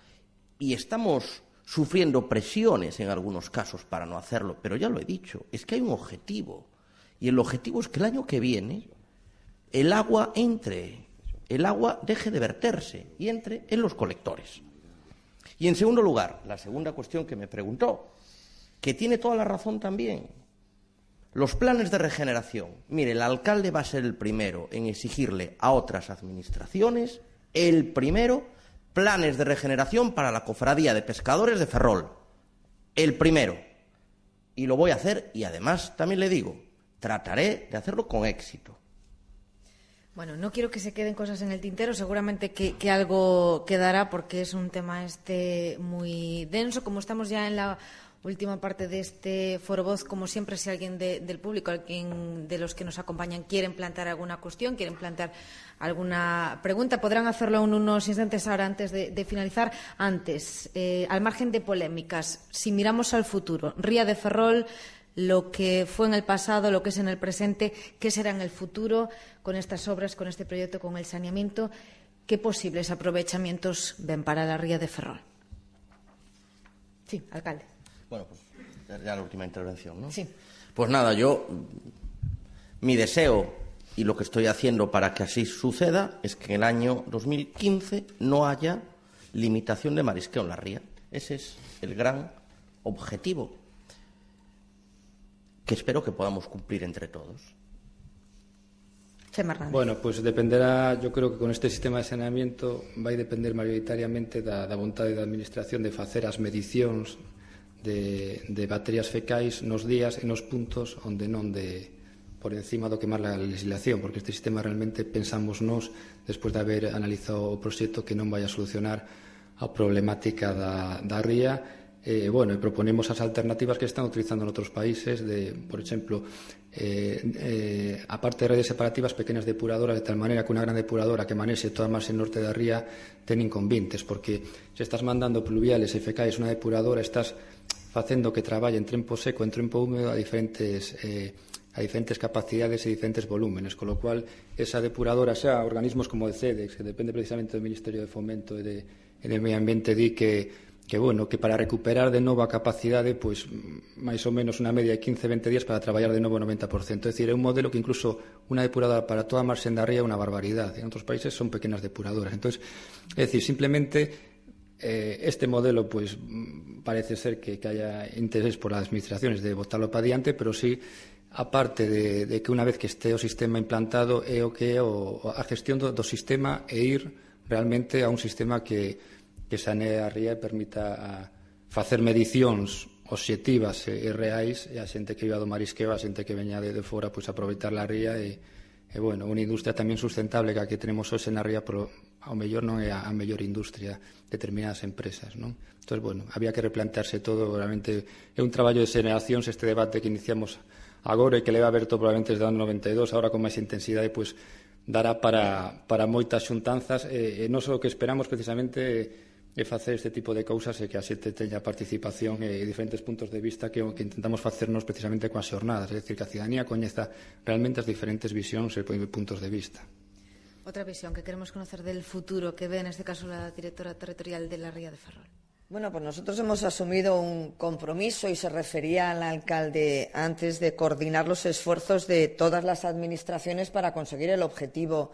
Y estamos sufriendo presiones en algunos casos para no hacerlo, pero ya lo he dicho, es que hay un objetivo. Y el objetivo es que el año que viene el agua entre, el agua deje de verterse y entre en los colectores. Y en segundo lugar, la segunda cuestión que me preguntó, que tiene toda la razón también, los planes de regeneración. Mire, el alcalde va a ser el primero en exigirle a otras administraciones, el primero, planes de regeneración para la cofradía de pescadores de Ferrol. El primero. Y lo voy a hacer y además también le digo, trataré de hacerlo con éxito. Bueno, no quiero que se queden cosas en el tintero, seguramente que, algo quedará porque es un tema este muy denso. Como estamos ya en la última parte de este foro voz, como siempre, si alguien de- del público, alguien de los que nos acompañan quieren plantear alguna cuestión, quieren plantear alguna pregunta, podrán hacerlo en unos instantes ahora antes de, finalizar. Antes, eh, al margen de polémicas, si miramos al futuro, Ría de Ferrol lo que fue en el pasado, lo que es en el presente, qué será en el futuro con estas obras, con este proyecto, con el saneamiento, qué posibles aprovechamientos ven para la ría de Ferrol. Sí, alcalde. Bueno, pues ya- la última intervención, ¿no? Sí. Pues nada, yo, mi deseo y lo que estoy haciendo para que así suceda es que en el año 2015 no haya limitación de marisqueo en la ría. Ese es el gran objetivo que espero que podamos cumplir entre todos. Bueno, pues dependerá, yo creo que con este sistema de saneamiento vai depender maioritariamente da, da vontade da Administración de facer as medicións de, de baterías fecais nos días e nos puntos onde non de por encima do que marca a legislación, porque este sistema realmente pensamos nos, despois de haber analizado o proxecto, que non vai a solucionar a problemática da, da ría. Eh, bueno, e proponemos as alternativas que están utilizando en outros países de, por exemplo eh, eh, aparte de redes separativas pequenas depuradoras de tal maneira que unha gran depuradora que manexe toda a marxe norte da ría ten inconvintes porque se estás mandando pluviales e fecais unha depuradora estás facendo que traballe en tempo seco en tempo húmedo a diferentes eh, a diferentes capacidades e diferentes volúmenes, colo cual esa depuradora xa organismos como o CEDEX, que depende precisamente do Ministerio de Fomento e de, e de Medio Ambiente, di que que bueno, que para recuperar de novo a capacidade, pois máis ou menos unha media de 15-20 días para traballar de novo o 90%. É dicir, é un modelo que incluso unha depuradora para toda a marxen da ría é unha barbaridade. En outros países son pequenas depuradoras. Entón, é dicir, simplemente Eh, este modelo, pues, parece ser que, que, haya interés por las administraciones de botarlo para adiante, pero sí, aparte de, de, que una vez que este o sistema implantado, é o que é o, a gestión do, do sistema e ir realmente a un sistema que, que sane a ría e permita a facer medicións obxectivas e, eh, e reais e a xente que viva do marisqueo, a xente que veña de, de fora, pois aproveitar a ría e, e bueno, unha industria tamén sustentable que a que tenemos hoxe na ría, pero ao mellor non é a, a mellor industria determinadas empresas, non? Entón, bueno, había que replantearse todo, realmente é un traballo de xeracións este debate que iniciamos agora e que leva aberto probablemente desde o ano 92, agora con máis intensidade, pois dará para, para moitas xuntanzas e, e non só o que esperamos precisamente e facer este tipo de cousas e que a xente teña participación e diferentes puntos de vista que, que intentamos facernos precisamente coas xornadas, é dicir, que a cidadanía coñeza realmente as diferentes visións e pois, puntos de vista. Outra visión que queremos conocer del futuro que ve, neste caso, la directora territorial de la Ría de Ferrol. Bueno, pues nosotros hemos asumido un compromiso y se refería al alcalde antes de coordinar los esfuerzos de todas las administraciones para conseguir el objetivo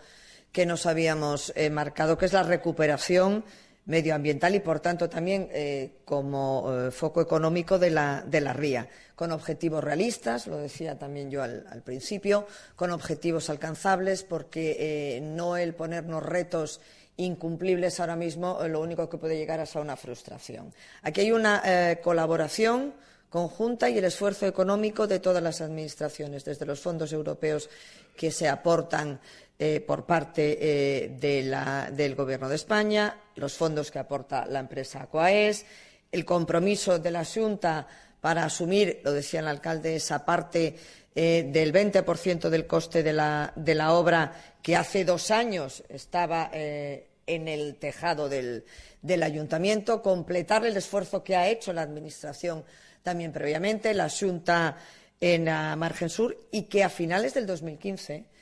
que nos habíamos eh, marcado, que es la recuperación medioambiental y, por tanto, también eh, como eh, foco económico de la, de la, ría, con objetivos realistas, lo decía también yo al, principio, con objetivos alcanzables, porque eh, no el ponernos retos incumplibles ahora mismo lo único que puede llegar es a una frustración. Aquí hay una colaboración conjunta y el esfuerzo económico de todas las administraciones, desde los fondos europeos que se aportan eh, por parte eh, de del Gobierno de España, los fondos que aporta la empresa Aquaes, el compromiso de la Junta para asumir, lo decía el alcalde, esa parte eh, del 20% del coste de la, obra que hace dos años estaba en el tejado del, del, ayuntamiento, completar el esfuerzo que ha hecho la Administración también previamente, la Junta en la margen sur, y que a finales del 2015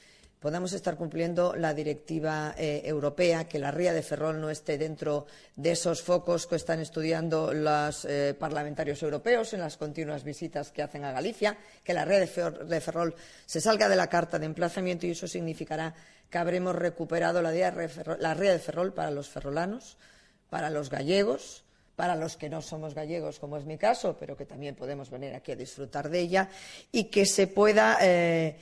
podamos estar cumpliendo la directiva eh, europea, que la ría de Ferrol no esté dentro de esos focos que están estudiando los eh, parlamentarios europeos en las continuas visitas que hacen a Galicia, que la ría de, Ferrol se salga de la carta de emplazamiento y eso significará que habremos recuperado la, ría de Ferrol para los ferrolanos, para los gallegos, para los que no somos gallegos, como es mi caso, pero que también podemos venir aquí a disfrutar de ella, y que se pueda eh,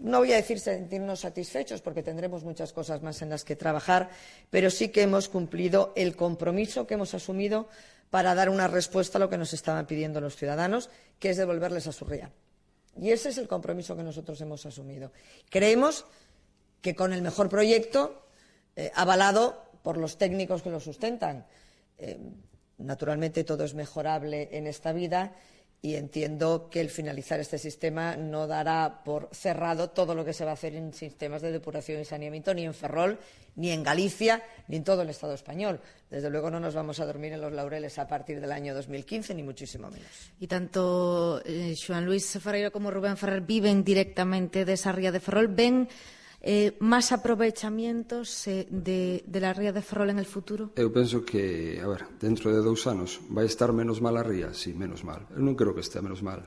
no voy a decir sentirnos satisfechos porque tendremos muchas cosas más en las que trabajar, pero sí que hemos cumplido el compromiso que hemos asumido para dar una respuesta a lo que nos estaban pidiendo los ciudadanos, que es devolverles a su ría. Y ese es el compromiso que nosotros hemos asumido. Creemos que con el mejor proyecto, eh, avalado por los técnicos que lo sustentan, eh, naturalmente todo es mejorable en esta vida y entiendo que el finalizar este sistema no dará por cerrado todo lo que se va a hacer en sistemas de depuración y saneamiento, ni en Ferrol, ni en Galicia, ni en todo el Estado español. Desde luego no nos vamos a dormir en los laureles a partir del año 2015, ni muchísimo menos. Y tanto eh, Juan Luis Ferreira como Rubén Ferrer viven directamente de esa ría de Ferrol. ¿Ven eh, máis aprovechamientos eh, de, de la ría de Ferrol en el futuro? Eu penso que, a ver, dentro de dous anos vai estar menos mal a ría, sí, menos mal. Eu non creo que estea menos mal.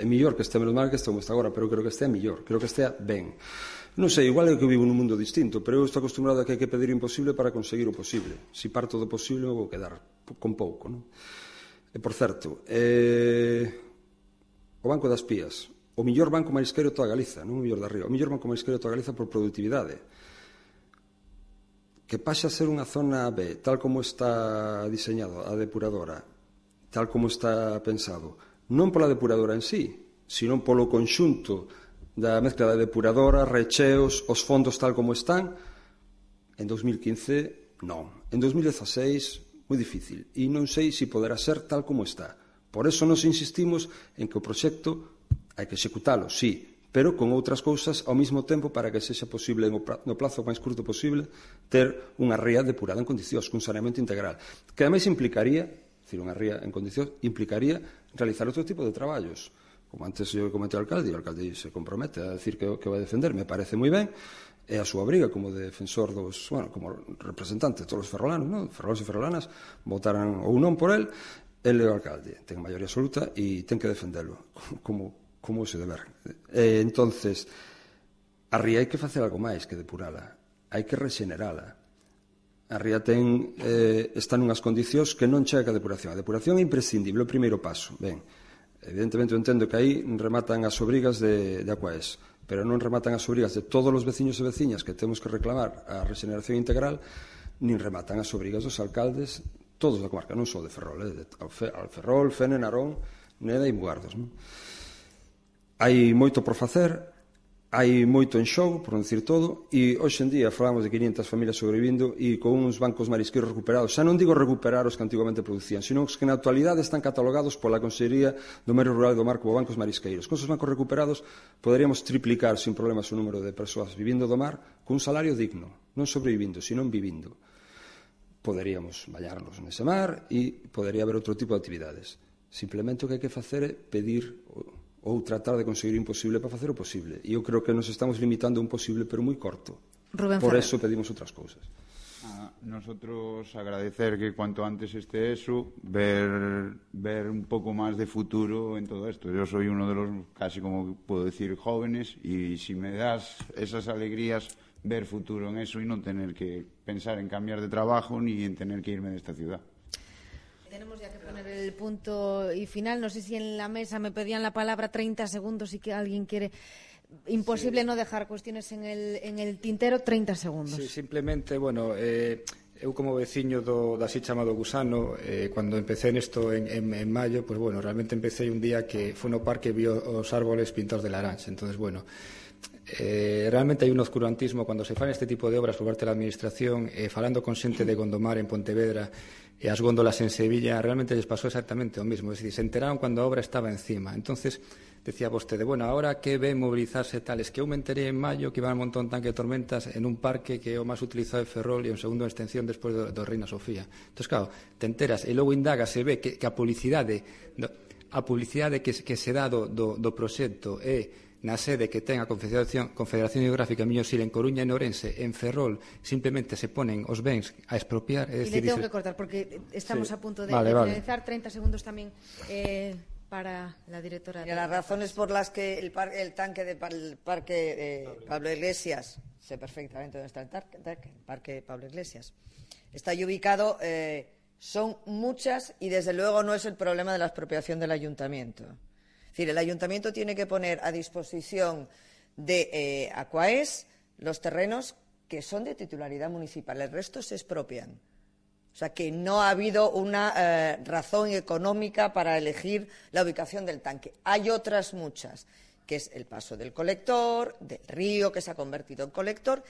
É mellor que estea menos mal que este como está agora, pero creo que estea mellor, creo que estea ben. Non sei, igual é que vivo nun mundo distinto, pero eu estou acostumbrado a que hai que pedir o imposible para conseguir o posible. Si parto do posible, vou quedar con pouco, non? E por certo, eh, o Banco das Pías, O millor banco marisqueiro toda Galiza, non o millor da ría, o millor banco marisqueiro toda Galiza por productividade. Que pase a ser unha zona B, tal como está diseñado a depuradora, tal como está pensado, non pola depuradora en sí, sino polo conxunto da mezcla da depuradora, recheos, os fondos tal como están, en 2015 non. En 2016 moi difícil e non sei se poderá ser tal como está. Por eso nos insistimos en que o proxecto Hai que executalo, sí, pero con outras cousas ao mesmo tempo para que sexa posible no plazo máis curto posible ter unha ría depurada en condicións, cun saneamento integral, que ademais implicaría, decir, unha ría en condicións, implicaría realizar outro tipo de traballos. Como antes eu comentei ao alcalde, e o alcalde se compromete a decir que, que vai defender, me parece moi ben, é a súa briga como defensor dos, bueno, como representante de todos os ferrolanos, non? ferrolanos e ferrolanas votaran ou non por el, el é o alcalde, ten maioría absoluta e ten que defendelo como como se deber. E, entonces, a ría hai que facer algo máis que depurala, hai que rexenerala. A ría ten, eh, está nunhas condicións que non chega a depuración. A depuración é imprescindible, o primeiro paso. Ben, evidentemente eu entendo que aí rematan as obrigas de, de Aquaes pero non rematan as obrigas de todos os veciños e veciñas que temos que reclamar a rexeneración integral, nin rematan as obrigas dos alcaldes todos da comarca, non só de Ferrol, eh, de, Alferrol, Fene, Narón, Neda e Mugardos. Non? Hai moito por facer, hai moito en xogo, por non dicir todo, e hoxe en día falamos de 500 familias sobrevivindo e con uns bancos marisqueiros recuperados. Xa non digo recuperar os que antigamente producían, sino os que na actualidade están catalogados pola Consellería do Medio Rural do Mar como bancos marisqueiros. Con esos bancos recuperados poderíamos triplicar sin problemas o número de persoas vivindo do mar con un salario digno, non sobrevivindo, sino vivindo. Poderíamos bañarnos nese mar e podería haber outro tipo de actividades. Simplemente o que hai que facer é pedir ou tratar de conseguir o imposible para facer o posible. E eu creo que nos estamos limitando a un posible, pero moi corto. Rubén Por Ferrer. eso pedimos outras cousas. Ah, nosotros agradecer que cuanto antes esté eso, ver, ver un poco más de futuro en todo esto. Yo soy uno de los, casi como puedo decir, jóvenes y si me das esas alegrías, ver futuro en eso y no tener que pensar en cambiar de trabajo ni en tener que irme de esta ciudad. Tenemos ya que poner el punto y final. No sé si en la mesa me pedían la palabra 30 segundos y que alguien quiere. Imposible sí. no dejar cuestiones en el, en el tintero 30 segundos. Sí, simplemente, bueno, eh, eu como veciño do, da así chamado gusano, eh, cando empecé nesto en, en, en maio, pues bueno, realmente empecé un día que foi no parque e vi os árboles pintados de laranxa. Entonces, bueno, Eh, realmente hai un oscurantismo cando se fan este tipo de obras por parte da Administración eh, falando con xente de Gondomar en Pontevedra e as góndolas en Sevilla realmente les pasou exactamente o mismo. Es decir, se enteraron cando a obra estaba encima. Entonces decía vostede bueno, ahora que ven movilizarse tales que eu me enteré en maio que iban a montón tanque de tormentas en un parque que é o máis utilizado de Ferrol e un segundo en extensión despois do, do Reina Sofía entón claro, te enteras e logo indaga se ve que, que a publicidade a publicidade que, que se dá do, do, do proxecto é na sede que ten a Confederación, Confederación Hidrográfica Miñosil en Coruña e en Ourense, en Ferrol, simplemente se ponen os bens a expropiar. É decir, le tengo que cortar porque estamos sí. a punto de, vale, de vale. finalizar. 30 segundos tamén eh, para la directora. Y las razones por las que el, par, el tanque del de, parque eh, Pablo Iglesias, sé perfectamente dónde está el, tanque, el parque Pablo Iglesias, está ahí ubicado, eh, son muchas y desde luego no es el problema de la expropiación del ayuntamiento. Es decir, el ayuntamiento tiene que poner a disposición de eh, Aquaes los terrenos que son de titularidad municipal. El resto se expropian. O sea que no ha habido una eh, razón económica para elegir la ubicación del tanque. Hay otras muchas, que es el paso del colector, del río que se ha convertido en colector.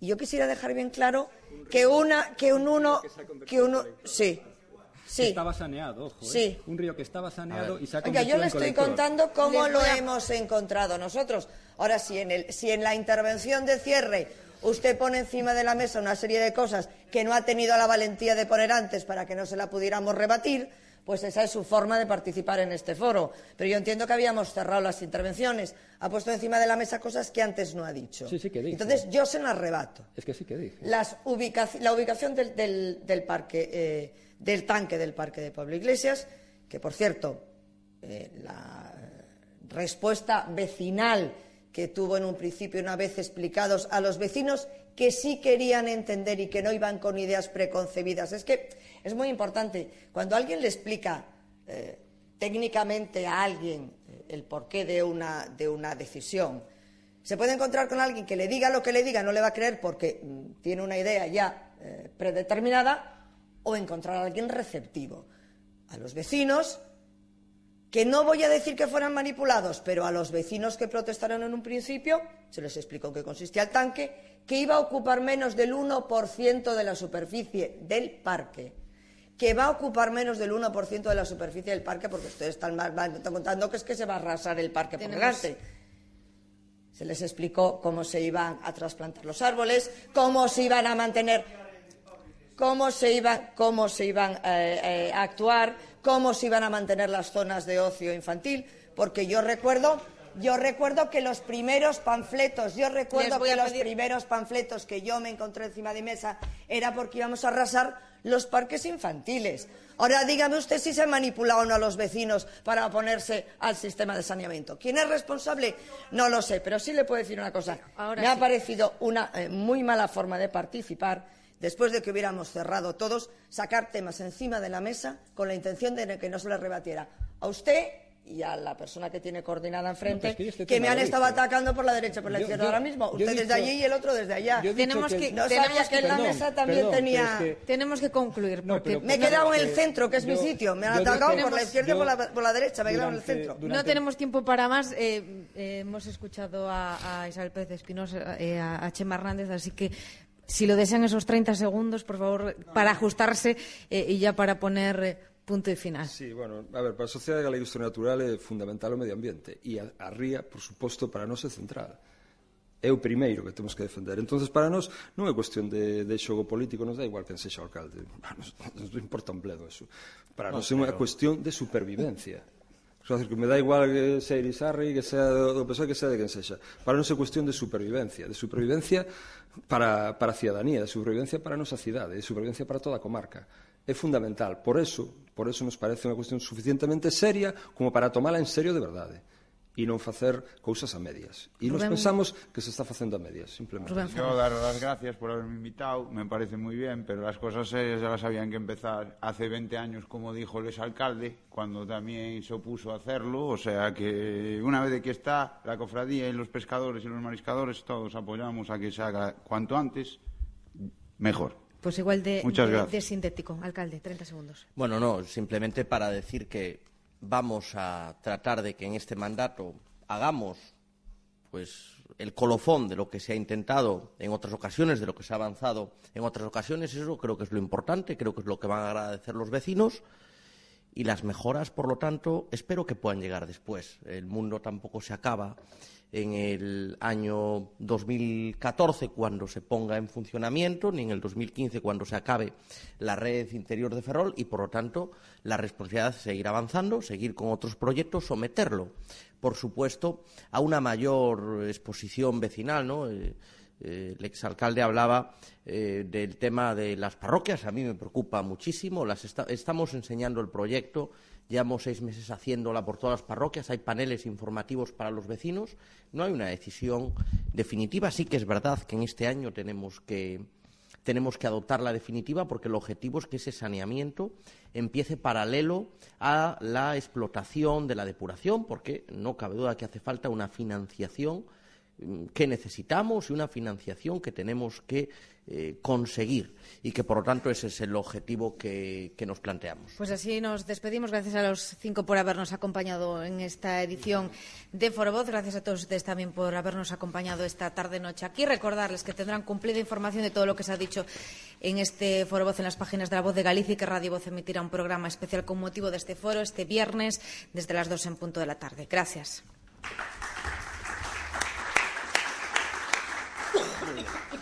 Y yo quisiera dejar bien claro que una, que un uno, que uno, sí, Sí. Que estaba saneado, ojo. Sí. ¿eh? Un río que estaba saneado y se ha Oiga, yo le estoy colector. contando cómo lo a- hemos encontrado nosotros. Ahora, si en, el, si en la intervención de cierre usted pone encima de la mesa una serie de cosas que no ha tenido la valentía de poner antes para que no se la pudiéramos rebatir, pues esa es su forma de participar en este foro. Pero yo entiendo que habíamos cerrado las intervenciones. Ha puesto encima de la mesa cosas que antes no ha dicho. Sí, sí que dijo. Entonces, yo se las rebato. Es que sí que dije. Las ubicaci- la ubicación del, del- del parque, eh, del tanque del parque de Pablo Iglesias, que por cierto, eh, la- respuesta vecinal que tuvo en un principio una vez explicados a los vecinos que sí querían entender y que no iban con ideas preconcebidas. Es que es muy importante, cuando alguien le explica eh, técnicamente a alguien eh, el porqué de una, de una decisión, se puede encontrar con alguien que le diga lo que le diga, no le va a creer porque mm, tiene una idea ya predeterminada, o encontrar a alguien receptivo. A los vecinos que no voy a decir que fueran manipulados, pero a los vecinos que protestaron en un principio se les explicó qué consistía el tanque, que iba a ocupar menos del 1% de la superficie del parque, que va a ocupar menos del 1% de la superficie del parque, porque ustedes están, contando que es que se va a arrasar el parque por delante. Se les explicó cómo se iban a trasplantar los árboles, cómo se iban a mantener, cómo se iban, cómo se iban eh, eh, a actuar cómo se iban a mantener las zonas de ocio infantil, porque yo recuerdo yo recuerdo que los primeros panfletos, yo recuerdo que los primeros panfletos que yo me encontré encima de mesa era porque íbamos a arrasar los parques infantiles. Ahora dígame usted si se ha manipulado o no a los vecinos para oponerse al sistema de saneamiento. ¿Quién es responsable? No lo sé, pero sí le puedo decir una cosa. me ha parecido una eh, muy mala forma de participar después de que hubiéramos cerrado todos, sacar temas encima de la mesa con la intención de que no se les rebatiera a usted y a la persona que tiene coordinada enfrente, este que, me han estado atacando por la derecha y por la izquierda ahora mismo. Usted desde allí y el otro desde allá. Tenemos que, no tenemos que, en la mesa también tenía... tenemos que concluir. Porque me he quedado en el centro, que es mi sitio. Me han atacado por la izquierda y por la, derecha. Me he quedado en el centro. No tenemos tiempo para más. Eh, eh, hemos escuchado a, Isabel Pérez Espinosa, eh, a Chema Hernández, así que Si lo desean esos 30 segundos, por favor, para ajustarse eh, e ya para poner eh, punto e final. Sí, bueno, a ver, para a Sociedade Galega de Industria Natural é fundamental o medio ambiente e a, a ría, por suposto, para nós é central é o primeiro que temos que defender. Entonces para nós non é cuestión de, de xogo político, nos dá igual que sexa o alcalde. Nos, nos importa un bledo eso. Para nós é unha cuestión de supervivencia. Só que me dá igual que sea Irisarri, que sea do PSOE, que sea de quen sexa. Para non é cuestión de supervivencia, de supervivencia para, para a ciudadanía, de supervivencia para a nosa cidade, de supervivencia para toda a comarca. É fundamental. Por eso, por eso nos parece unha cuestión suficientemente seria como para tomala en serio de verdade e non facer cousas a medias. E Rubén... nos pensamos que se está facendo a medias, simplemente. Rubén, Yo dar as gracias por haberme invitado, me parece moi bien, pero as cosas serias ya las habían que empezar hace 20 años, como dijo el alcalde, cuando también se opuso a hacerlo, o sea que una vez que está la cofradía y los pescadores y los mariscadores, todos apoyamos a que se haga cuanto antes, mejor. Pues igual de, de, de sintético, alcalde, 30 segundos. Bueno, no, simplemente para decir que vamos a tratar de que en este mandato hagamos pues el colofón de lo que se ha intentado en otras ocasiones, de lo que se ha avanzado en otras ocasiones, eso creo que es lo importante, creo que es lo que van a agradecer los vecinos y las mejoras, por lo tanto, espero que puedan llegar después. El mundo tampoco se acaba en el año 2014 cuando se ponga en funcionamiento, ni en el 2015 cuando se acabe la red interior de Ferrol y, por lo tanto, la responsabilidad es seguir avanzando, seguir con otros proyectos, someterlo, por supuesto, a una mayor exposición vecinal, ¿no? Eh, eh, el exalcalde hablaba eh, del tema de las parroquias, a mí me preocupa muchísimo. estamos enseñando el proyecto, llevamos seis meses haciéndola por todas las parroquias, hay paneles informativos para los vecinos, no hay una decisión definitiva. Sí que es verdad que en este año tenemos que, tenemos que adoptar la definitiva porque el objetivo es que ese saneamiento empiece paralelo a la explotación de la depuración, porque no cabe duda que hace falta una financiación que necesitamos y una financiación que tenemos que eh, conseguir y que, por lo tanto, ese es el objetivo que, nos planteamos. Pues así nos despedimos. Gracias a los cinco por habernos acompañado en esta edición de Forovoz. Gracias a todos ustedes también por habernos acompañado esta tarde-noche aquí. Recordarles que tendrán cumplida información de todo lo que se ha dicho en este Forovoz en las páginas de La Voz de Galicia y que Radio Voz emitirá un programa especial con motivo de este foro este viernes desde las dos en punto de la tarde. Gracias.